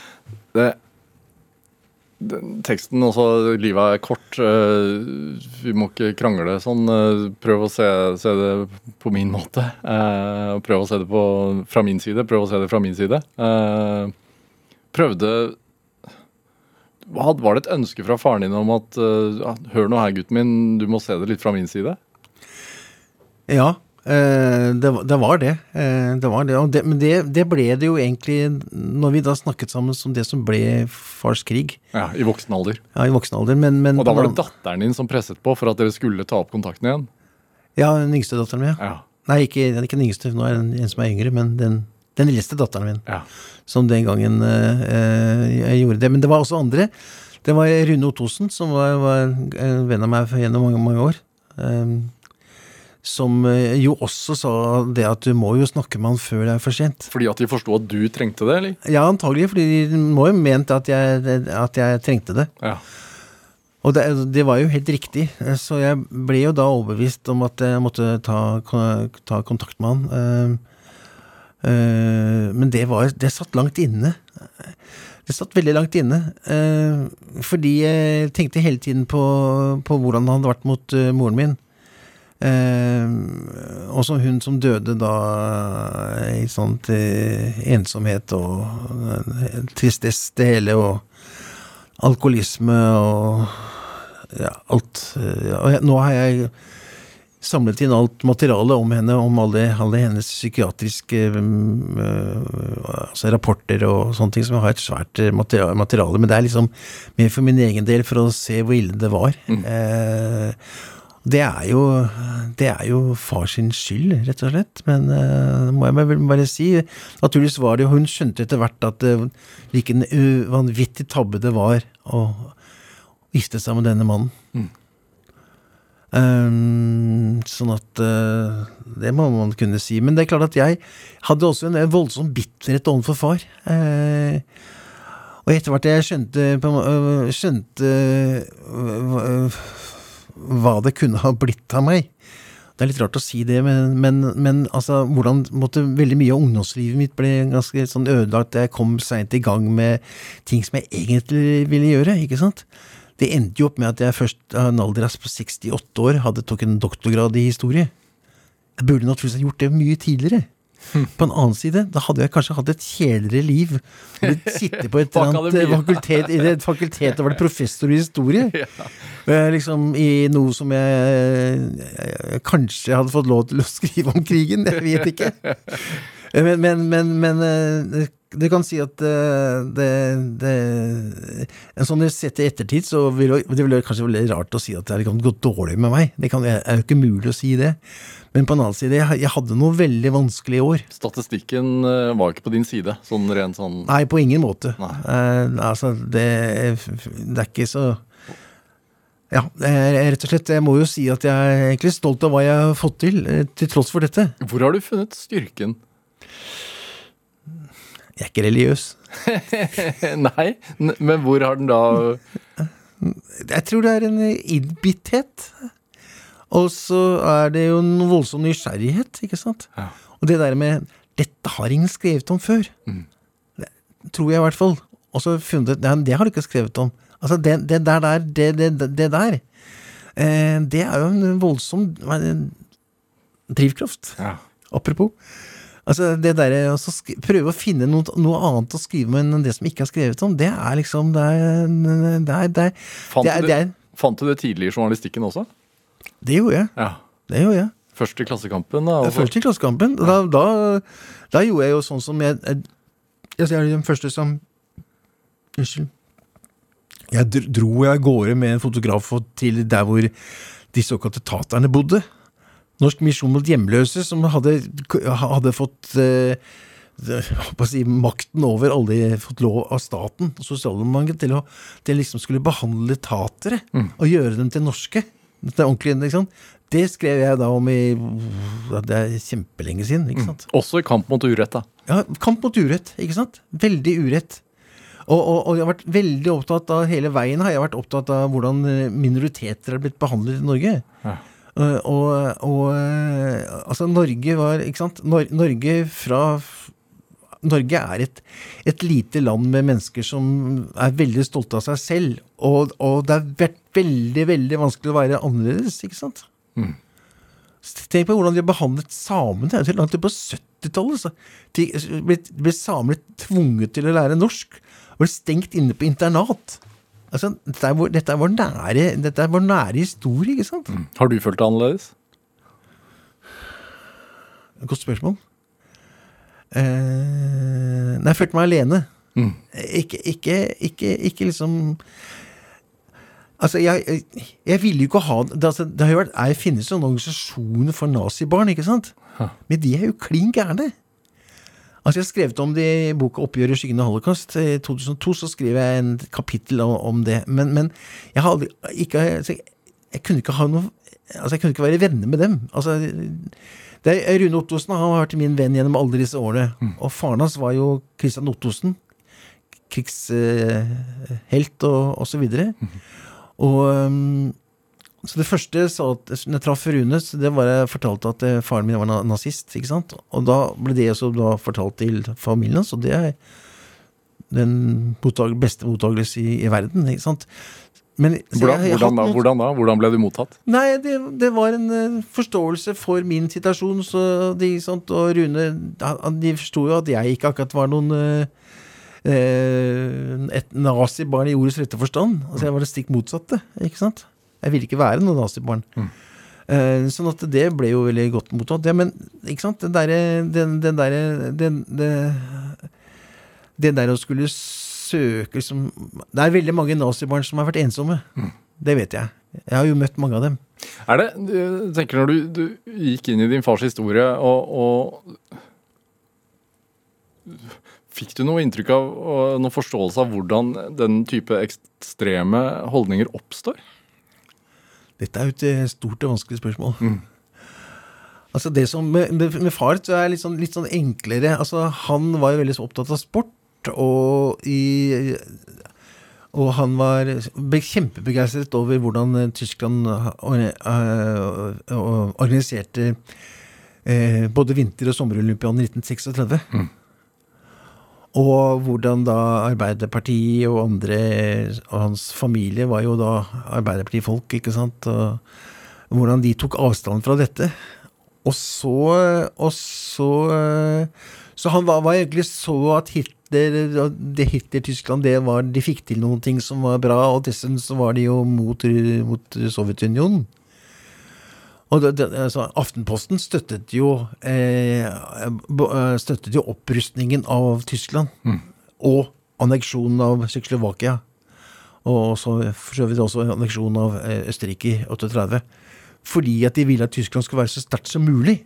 Det, teksten også, livet er kort. eh, Vi må ikke krangle sånn. eh, Prøv å se, se det på min måte. eh, Prøv å se det på, fra min side. Prøv å se det fra min side. Prøvde Var det et ønske fra faren din om at Hør nå her, gutten min, du må se det litt fra min side?
Ja, det, var- det var det. Eh, det var det. Det men det, det ble det jo egentlig når vi da snakket sammen som det som ble Fars krig.
Ja, I voksen alder.
Ja, i voksen alder. Men, men
Og da var det datteren din som presset på for at dere skulle ta opp kontakten igjen?
Ja, den yngste datteren min. Ja.
Ja.
Nei, ikke, ikke den yngste, nå er det en, som er yngre, men den, den eldste datteren min.
ja.
som den gangen eh, eh, jeg gjorde det. Men det var også andre. Det var Rune Ottosen, som var, var en venn av meg gjennom mange, mange år. eh, som eh, jo også sa det at du må jo snakke med han før det er for sent.
Fordi at de forsto at du trengte det, eller?
Ja, antagelig, fordi de må jo ment at jeg, at jeg trengte det.
Ja.
Og det, det var jo helt riktig, så jeg ble jo da overbevist om at jeg måtte ta, ta kontakt med han. Eh, eh, Men det var Det satt langt inne. Det satt veldig langt inne. Fordi jeg tenkte hele tiden på, på hvordan han hadde vært mot moren min. Eh, også hun som døde da i sånt eh, ensomhet og eh, tristesse det hele, og alkoholisme og ja, alt. Eh, jeg, nå har jeg samlet inn alt materialet om henne, om alle, alle hennes psykiatriske mm, øh, altså rapporter og sånne ting, som har et svært eh, materiale, materiale. Men det er liksom mer for min egen del, for å se hvor ille det var. Eh, det er jo Det er jo far sin skyld, rett og slett. Men det må jeg vel bare si. Naturligvis var det jo Hun skjønte etter hvert at det, hvilken uh, vanvittig tabbe det var å gifte seg med denne mannen. Um, sånn at uh, Det må man kunne si. Men det er klart at jeg hadde også en, voldsom bitterhet overfor far. Uh, og etter hvert jeg skjønte, skjønte hva det kunne ha blitt av meg Det er litt rart å si det, men, men, men altså, hvordan måtte veldig mye av ungdomslivet mitt ble ganske sånn ødelagt. Jeg kom seint i gang med ting som jeg egentlig ville gjøre. ikke sant? Det endte jo opp med at jeg først av en alder av 68 år hadde tok en doktorgrad i historie. Jeg burde naturligvis gjort det mye tidligere. (laughs) På en annen side, da hadde jeg kanskje hatt et kjedeligere liv. Blitt Sitte på et annet fakultet, i et fakultet og vært professor i historie. (laughs) Eh, Liksom I noe som jeg, jeg, jeg kanskje hadde fått lov til å skrive om krigen, jeg vet ikke. (laughs) Eh, Men, men, men, men eh, det kan si at eh, det, det En sånn sett i ettertid, så vil det vil kanskje være rart å si at det har gått dårlig med meg. Det kan, er jo ikke mulig å si det. Men på en annen side, jeg, hadde noe veldig vanskelig i år.
Statistikken var ikke på din side, sånn rent sånn
Nei, på ingen måte. Eh, altså, det, det er ikke så Ja, rett og slett Jeg må jo si at jeg er egentlig stolt av hva jeg har fått til, til tross for dette.
Hvor har du funnet styrken?
Jeg er ikke religiøs. (laughs)
Nei, men hvor har den da
Jeg tror det er en innbitthet. Og så er det jo en voldsom nysgjerrighet, ikke sant?
Ja.
Og det der med 'Dette har ingen skrevet om før'. Det tror jeg i hvert fall. Og så funnet ut det har du ikke skrevet om. Altså, det, det der der, det, det, det der, eh, det er jo en voldsom drivkraft.
Ja.
Apropos. Altså, det derre å sk- prøve å finne noe, noe annet å skrive om enn det som ikke er skrevet om, det er liksom Det er Det er, det er,
Fant,
det er, det, er,
fant du det tidlig i journalistikken også?
det gjorde jeg.
Ja.
Det gjorde jeg.
Først i Klassekampen, da. og
Først i Klassekampen. Da, da, da gjorde jeg jo sånn som jeg Jeg, jeg er den første som Unnskyld. Jeg dro av gårde med en fotograf til der hvor de såkalte taterne bodde. Norsk misjon mot hjemløse, som hadde, hadde fått eh, det- si, makten over alle fått lov av staten og sosialdemokratiet til å til liksom skulle behandle tatere og gjøre dem til norske. Dette er ordentlig, ikke sant? Det skrev jeg da om i Det er kjempelenge siden. ikke sant?
Også i Kamp mot urett, da.
Ja, Kamp mot urett, ikke sant? Veldig urett. Og, og, og jeg har vært veldig opptatt av hele veien har jeg vært opptatt av hvordan minoriteter er blitt behandlet i Norge.
Ja.
Eh, og, og eh, altså Norge var Ikke sant? Nor Norge fra Norge er et, et lite land med mennesker som er veldig stolte av seg selv. Og, og det har vært veldig, veldig vanskelig å være annerledes, ikke sant? Tenk på hvordan de har behandlet samene. Det helt langt på 70-tallet. de ble, ble samer tvunget til å lære norsk. Og ble stengt inne på internat. Altså, dette er vår, dette er vår, nære, dette er vår nære historie, ikke sant?
Har du følt det annerledes?
Godt spørsmål. Eh, nei, jeg følte meg alene. Ikke, ikke, ikke, ikke liksom Altså, jeg, jeg, ville jo ikke ha det, altså, det har jo vært, jeg finnes jo en organisasjon for nazibarn, ikke sant? Men de er jo klin gærne. Altså, jeg har skrevet om det i boka 'Oppgjør i skyggen av holocaust'. I 2002 så skrev jeg en kapittel om, det. Men, men jeg hadde, ikke altså, jeg, jeg kunne ikke ha noe Altså, jeg kunne ikke være venner med dem. Altså, det Rune Ottosen han har vært min venn gjennom alle disse årene. Og faren hans var jo Christian Ottosen. Krigshelt og, og så videre. Og um, så det første jeg sa at når jeg traff Rune, så det var jeg fortalte at eh, faren min var nazist. ikke sant? Og da ble det også da fortalt til familien hans, og det er den beste mottakelse i, i verden. ikke sant? Men,
Hvordan,
jeg- jeg
hvordan, da?
noen-
hvordan da? Hvordan ble du mottatt?
Nei, det, det var en eh, forståelse for min situasjon, så de, sant, og Rune De forsto jo at jeg ikke akkurat var noen eh, eh, et nazibarn i ordets rette forstand. Altså, jeg var det stikk motsatte, ikke sant? Jeg ville ikke være noe nazibarn. Eh, sånn at det ble jo veldig godt mottatt. Ja, men ikke sant, den derre den, den derre den, det, det der å skulle søke liksom Det er veldig mange nazibarn som har vært ensomme. Det vet jeg. Jeg har jo møtt mange av dem.
Er det, du tenker Når du, du gikk inn i din fars historie, og, og Fikk du noe inntrykk av og noen forståelse av hvordan den type ekstreme holdninger oppstår?
Dette er jo et eh, stort og vanskelig spørsmål. Altså det som Med, med, far så er det litt sånn, litt sånn enklere. Altså Han var jo veldig så opptatt av sport, og i og han var kjempebegeistret over hvordan eh, Tyskland eh, organiserte både vinter- og sommerolympiaden i 1936. Og hvordan da Arbeiderpartiet og andre Og hans familie var jo da Arbeiderpartifolk, ikke sant? Og hvordan de tok avstand fra dette. Og så Og så Så han var, var egentlig så at Hitler det Hitler-Tyskland det var, De fikk til noen ting som var bra, og dessuten så var de jo mot, mot Sovjetunionen. Og det, det, altså, Aftenposten støttet jo, eh, eh, støttet jo opprustningen av Tyskland. Og anneksjonen av Tsjekkoslovakia. Og så for så vidt også anneksjonen av eh, Østerrike i 38. Fordi at de ville at Tyskland skulle være så sterkt som mulig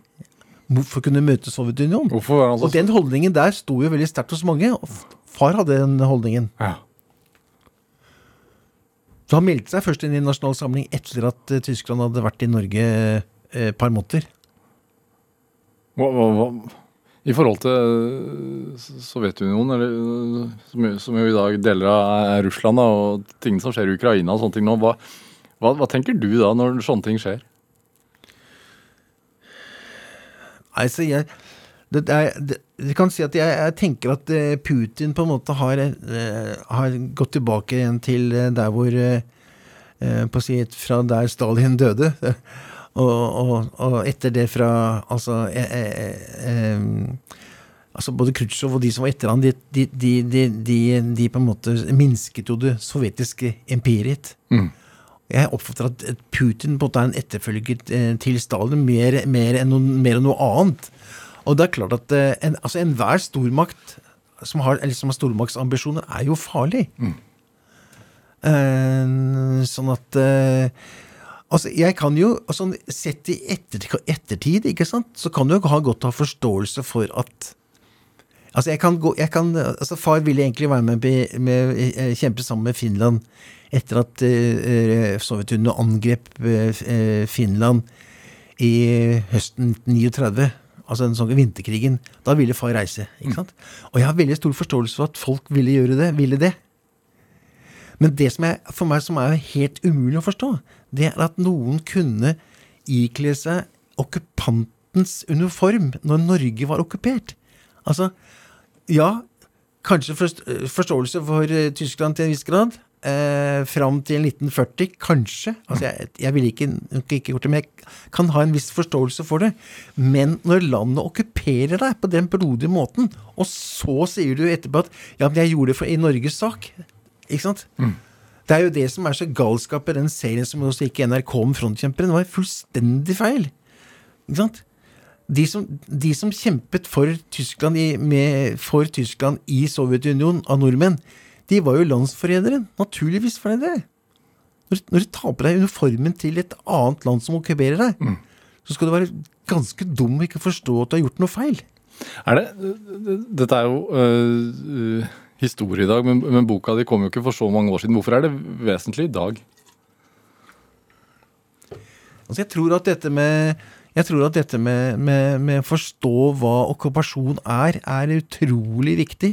for å kunne møte Sovjetunionen.
Hvorfor var han så
Og den holdningen der sto jo veldig sterkt hos mange. Far hadde den holdningen.
ja.
Så han meldte seg først inn i Nasjonal Samling etter at eh, Tyskland hadde vært i Norge eh, et par måneder.
hva, hva, hva, I forhold til eh, Sovjetunionen, eller, som, som jo i dag deler av Russland, da, og ting som skjer i Ukraina og sånne ting nå, hva, hva tenker du da når sånne ting skjer?
Nei, så jeg det, det det, kan si at jeg, jeg tenker at eh, Putin på en måte har, eh, har gått tilbake igjen til eh, der hvor på å si, Fra der Stalin døde. (laughs) Og, og, og etter det fra Altså eh, eh, eh, Altså Både Khrusjtsjov og de som var etter han, de, de, de, de, på en måte minsket jo det sovjetiske empiriet.
Mm.
Jeg oppfatter at Putin på en måte er en etterfølger til Stalin mer, mer, enn noe, mer enn noe annet. Og det er klart at eh, en, altså enhver stormakt som har, eller som har stormaktsambisjoner, er jo farlig. Eh, sånn at uh, Altså, jeg kan jo, altså, Sett i etter, ettertid, ikke sant, så kan du jo ha godt ha forståelse for at Altså, jeg kan gå, jeg kan, altså Far ville egentlig være med, med, med kjempe sammen med Finland etter at uh, Sovjetunionen angrep Finland i høsten 1939. Altså den sånne vinterkrigen. Da ville far reise. ikke sant? Og jeg har veldig stor forståelse for at folk ville gjøre det. ville det. Men det som er, for meg som er helt umulig å forstå, det er at noen kunne ikle seg okkupantens uniform når Norge var okkupert. Altså, ja, kanskje forståelse for eh, Tyskland til en viss grad. Eh, fram til 1940, kanskje. Altså, jeg, jeg ville ikke, ikke gjort det, men jeg kan ha en viss forståelse for det. Men når landet okkuperer deg på den blodige måten, og så sier du etterpå at ja, men jeg gjorde det for, i Norges sak. Ikke sant? Det er jo det som er så galskap i den serien som også gikk i NRK om frontkjemperen. Det var fullstendig feil. Ikke sant? De som, de som kjempet for Tyskland, i, med, for Tyskland i Sovjetunionen av nordmenn, de var jo landsforrædere. Naturligvis var det. Når, når du tar på deg uniformen til et annet land som okkuperer deg, så skal du være ganske dum og ikke forstå at du har gjort noe feil.
Er det, dette er jo øh, øh, historie i dag, men, men boka di kom jo ikke for så mange år siden. Hvorfor er det vesentlig i dag?
Altså jeg tror at dette med jeg tror at dette med, med, med å forstå hva okkupasjon er, er utrolig viktig.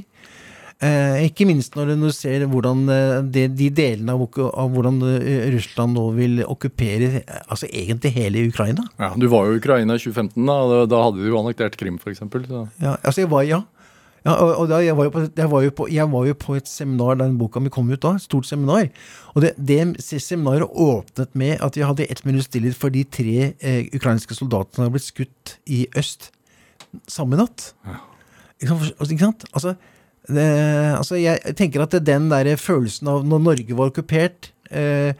Eh, ikke minst når du ser hvordan eh, det, de delene av, av hvordan eh, Russland nå vil okkupere altså egentlig hele Ukraina.
Ja, du var jo i Ukraina i 2015, da, da- hadde de jo annektert Krim f.eks.
Ja, altså jeg var, ja. ja og, og da, jeg, var jo på, jeg, var jo på, jeg var jo på et seminar da den boka mi kom ut da, et stort seminar. Og det, det seminaret åpnet med at vi hadde ett minutts stillhet for de tre eh, ukrainske soldatene som hadde blitt skutt i øst samme natt. Ja. Altså, Ikke sant? Altså, det, altså, jeg tenker at den der følelsen av når Norge var okkupert eh,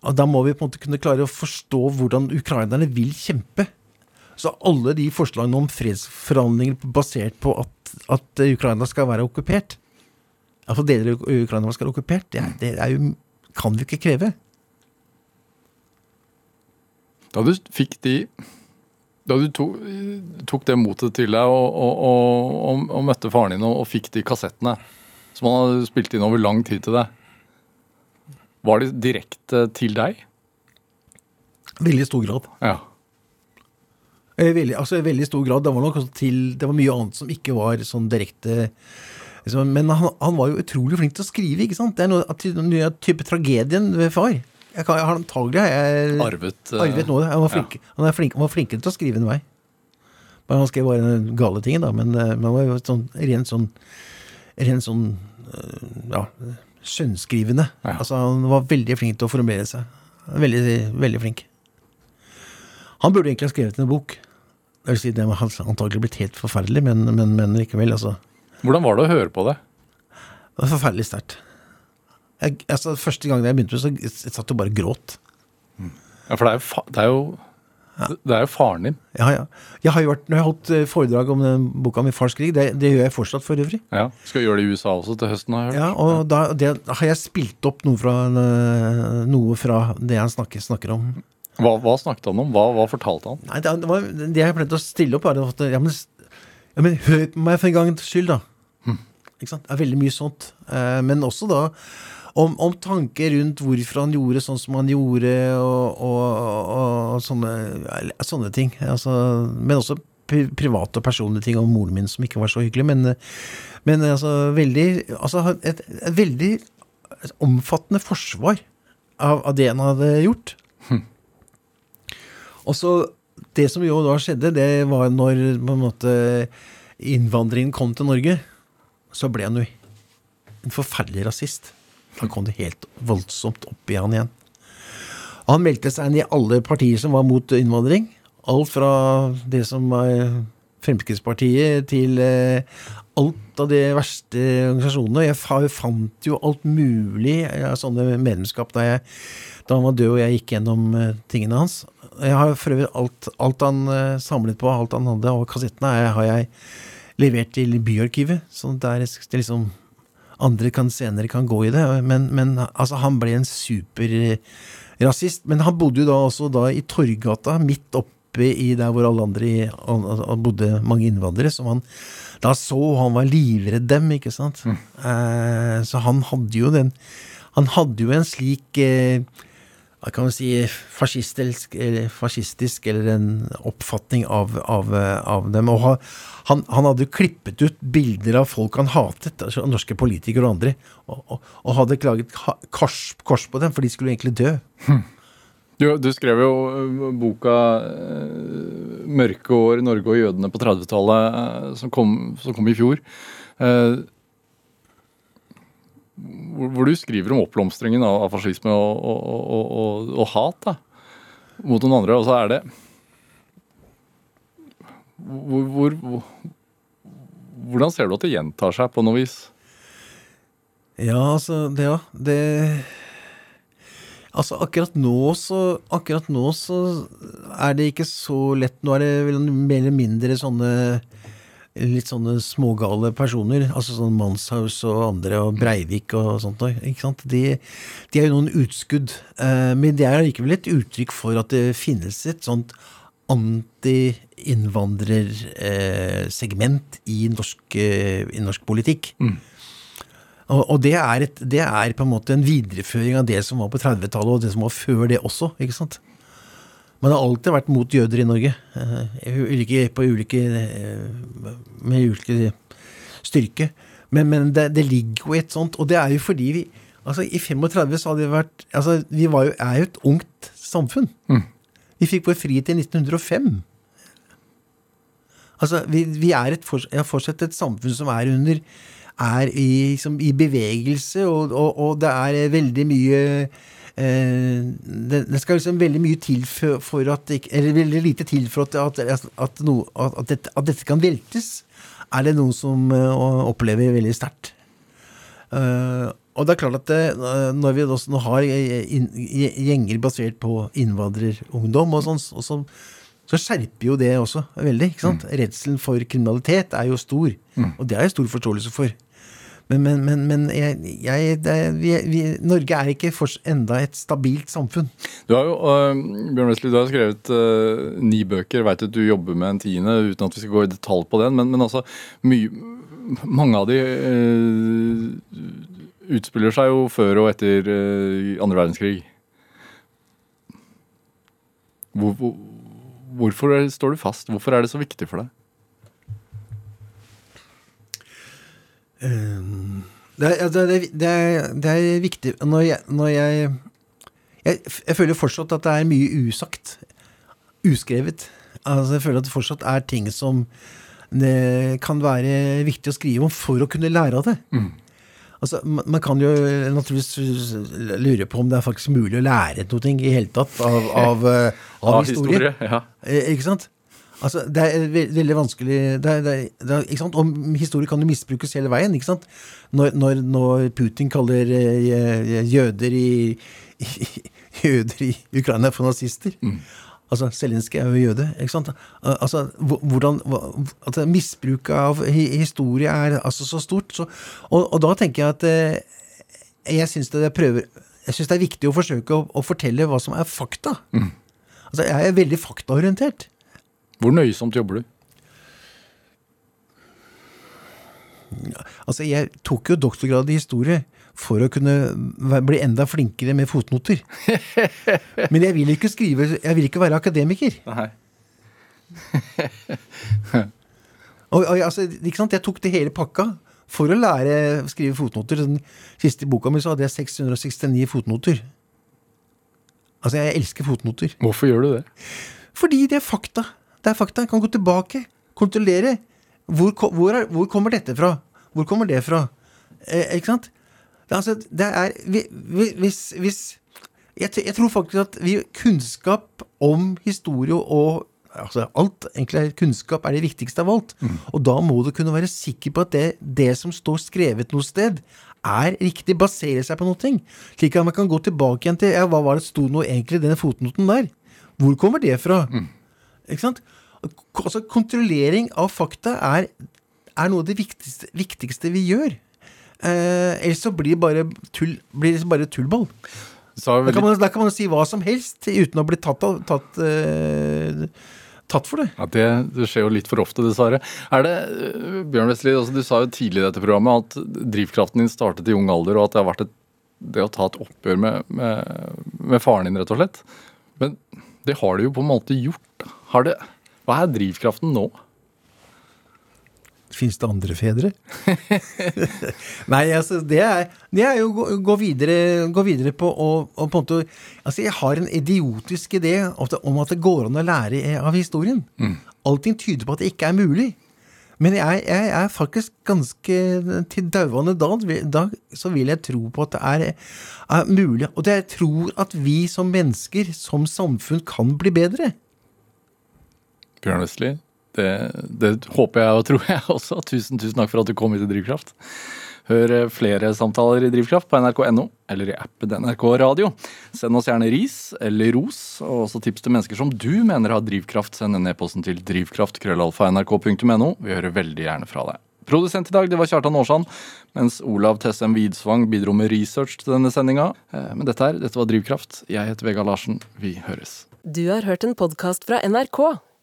Da må vi på en måte kunne klare å forstå hvordan ukrainerne vil kjempe. Så alle de forslagene om fredsforhandlinger basert på at, at Ukraina skal være okkupert Altså deler av Ukraina skal være okkupert, det, det jo, kan vi ikke kreve.
Da du fikk de Da du tok, tok det motet til deg og, og, og, og, møtte faren din og, fikk de kassettene som han hadde spilt inn over lang tid til deg, var de direkte til deg?
Veldig stor grad.
Ja.
Eh, Veldig, altså veldig stor grad. Det var nok til Det var mye annet som ikke var sånn direkte liksom, Men han, han var jo utrolig flink til å skrive, ikke sant? Det er noe av type tragedien ved far. Jeg, kan, jeg har antagelig jeg,
Arvet, eh,
arvet noe. Han var, flink, han, er flink, han var flinkere til å skrive enn meg. Men han skrev bare gale ting, da, men, eh, han var jo sånn, rent sånn Rent sånn eh, ja, skjønnskrivende.
Ja.
Altså, han var veldig flink til å formulere seg. Veldig, veldig flink. Han burde egentlig ha skrevet en bok. Det vil si, det har antagelig blitt helt forferdelig, men, men, men likevel, altså.
Hvordan var det å høre på det?
Det var forferdelig sterkt. Jeg, altså, første gang jeg begynte med det, så jeg satt og bare gråt.
Ja, For det er jo, fa det er jo, det er jo faren din.
Ja, ja. Jeg har jo vært, når jeg har holdt eh, foredrag om den boka om fars krig, det, det gjør jeg fortsatt for øvrig.
Ja. Skal gjøre det i USA også til høsten, har jeg hørt.
Ja, og da, det, har jeg spilt opp noe fra, eh, noe fra det han snakker, snakker om.
Hva, hva snakket han om? Hva, hva fortalte han?
Nei, det, var, det jeg pleide å stille opp, er at ja, men, ja, men hør på meg for en gangs skyld, da. Ikke sant? Det er veldig mye sånt. Eh, men også da om, om tanker rundt hvorfor han gjorde sånn som han gjorde, og, og, og, sånne, sånne ting. Altså, men også private og personlige ting om moren min som ikke var så hyggelig. Men, men altså, veldig, altså et, et veldig omfattende forsvar av, av det han hadde gjort. Og så Det som jo da skjedde, det var når på en måte innvandringen kom til Norge, så ble han jo en forferdelig rasist. Da kom det helt voldsomt opp i han igjen. Han meldte seg inn i alle partier som var mot innvandring. Alt fra det som var Fremskrittspartiet til eh, alt av de verste organisasjonene. Jeg fant jo alt mulig av sånne medlemskap da, jeg, da han var død og jeg gikk gjennom eh, tingene hans. Jeg har for øvrig alt, alt han eh, samlet på, alt han hadde, og kassettene har jeg levert til Byarkivet. Så der det liksom andre kan senere kan gå i det. Men, men altså, han ble en superrasist. Men han bodde jo da også da i Torgata, midt oppe i der hvor alle andre han, bodde mange innvandrere, som han da så, han var livredd dem, ikke sant. Eh, så han hadde jo den Han hadde jo en slik eh, kan man si, fascistisk eller, fascistisk, eller en oppfatning av, av, av dem. Og han, han hadde klippet ut bilder av folk han hatet, altså norske politikere og andre, og, og, og hadde klaget kors, kors på dem, for de skulle egentlig dø.
Du, du skrev jo boka 'Mørke år Norge og jødene på 30-tallet', som, kom- som kom i fjor. Hvor, du skriver om oppblomstringen av, av fascisme og, og, og, og, hat da, mot noen andre. Og så er det hvor, hvor, hvor, Hvordan ser du at det gjentar seg på noe vis?
Ja, altså, det, ja, det Altså, akkurat nå så Akkurat nå så er det ikke så lett. Nå er det mer eller mindre sånne litt sånne smågale personer. Altså sånn Manshaus og andre, og Breivik og sånt. Ikke sant? De, de er jo noen utskudd. Eh, men det er likevel et uttrykk for at det finnes et sånt anti-innvandrersegment i, norsk, eh, i norsk politikk. Og, og det, er et, det er på en måte en videreføring av det som var på 30-tallet, og det som var før det også. ikke sant? Man har alltid vært mot jøder i Norge. eh, ulike, på ulike eh, Med ulike styrke. Men, men det, det ligger jo et sånt, og det er jo fordi vi altså I 35 så hadde vi vært altså Vi var jo, er jo et ungt samfunn. Vi fikk vår frihet i 1905. Altså, vi, vi er et, fortsatt et samfunn som er under er i, som, i bevegelse, og, og, og det er veldig mye det, det skal liksom veldig mye til for, for at Eller veldig lite til for at, at, at, noe, at, at, dette, dette kan veltes, er det noen som eh, opplever veldig sterkt. Eh, og det er klart at eh, når vi også nå har eh, gjenger basert på innvandrerungdom og sånn, og så, så skjerper jo det også veldig. ikke sant? Redselen for kriminalitet er jo stor, og det har jeg stor forståelse for. Men, men, men, men jeg, jeg, det, vi, vi, Norge er ikke for, enda et stabilt samfunn.
Du har jo, uh, Bjørn Wesley, du har skrevet uh, ni bøker. Jeg vet at du jobber med en tiende, uten at vi skal gå i detalj på den. Men, altså, mye, mange av de uh, utspiller seg jo før og etter øh, andre verdenskrig. Hvor, hvor, hvorfor står du fast? Hvorfor er det så viktig for deg?
Det er, altså, det, er, det, er, det er viktig Når jeg, når jeg, jeg Jeg føler fortsatt at det er mye usagt. Uskrevet. Altså, jeg føler at det fortsatt er ting som det kan være viktig å skrive om for å kunne lære av det. Altså, man, man kan jo naturligvis lure på om det er faktisk mulig å lære noe i hele tatt av, av, av, av, historie.
Ja.
Eh, Ikke sant? Altså, det er ve veldig vanskelig det er, det er, det ikke sant? Og historie kan jo misbrukes hele veien. ikke sant? Når, når, når Putin kaller eh, jøder i, i jøder i Ukraina for nazister. Altså, Zelenskyj er jo jøde. ikke sant? Altså, hvordan, at Misbruket av hi historie er altså så stort. Så, og, og da tenker jeg at eh, jeg syns det, det er viktig å forsøke å, å fortelle hva som er fakta. Altså, Jeg er veldig faktaorientert.
Hvor nøysomt jobber du?
Altså, Jeg tok jo doktorgrad i historie for å kunne bli enda flinkere med fotnoter. (laughs) Men jeg vil ikke skrive Jeg vil ikke være akademiker.
Nei. (laughs)
Og, og, altså, ikke sant? Jeg tok det hele pakka for å lære å skrive fotnoter. Den siste boka mi så hadde jeg 669 fotnoter. Altså, jeg elsker fotnoter.
Hvorfor gjør du det?
Fordi det er fakta. Det er fakta. Jeg kan gå tilbake, kontrollere. Hvor, hvor, er, hvor kommer dette fra? Hvor kommer det fra? Eh, ikke sant? Det, altså, det er vi, vi, Hvis, hvis jeg, jeg tror faktisk at vi, kunnskap om historie og altså alt, egentlig kunnskap er det viktigste av alt. Og da må du kunne være sikker på at det, det som står skrevet noe sted, er riktig, baserer seg på noe. Slik at man kan gå tilbake igjen til ja, hva var det sto noe egentlig i denne fotnoten der? Hvor kommer det fra? Ikke sant? Altså, kontrollering av fakta er, er noe av det viktigste, viktigste vi gjør. Eh, ellers så blir det bare, tull, blir det bare tullball.
Veldig...
Da kan, man, da kan man si hva som helst uten å bli tatt, tatt, eh, tatt for det.
ja, det, det skjer jo litt for ofte, dessverre. Er det, eh, Bjørn Westli, altså, du sa jo tidlig i dette programmet at drivkraften din startet i ung alder, og at det har vært et, det å ta et oppgjør med, med, med faren din, rett og slett. Men det har du jo på en måte gjort. Har det, hva er drivkraften nå?
Fins det andre fedre? (laughs) Nei, altså, det er, det er jo å gå, gå, videre, gå videre på å og på en måte Altså, jeg har en idiotisk idé om at, det går an å lære av historien. Allting tyder på at det ikke er mulig. Men jeg, jeg er faktisk ganske til dauende dag, dag så vil jeg tro på at det er, er mulig. Og jeg tror at vi som mennesker, som samfunn, kan bli bedre.
Bjørn Østli. det, det håper jeg og tror jeg (laughs) også. Tusen, tusen takk for at du kom hit til Drivkraft. Hør eh, flere samtaler i Drivkraft på nrk.no eller i appen NRK Radio. Send oss gjerne ris eller ros, og også tips til mennesker som du mener har drivkraft. Send en e-posten til drivkraft.krøllalfa.nrk.no. Vi hører veldig gjerne fra deg. Produsent i dag det var Kjartan Aarsand, mens Olav Tessem Widsvang bidro med research til denne sendinga. Eh, Men dette her, dette var Drivkraft. Jeg heter Vegard Larsen. Vi høres.
Du har hørt en podkast fra NRK.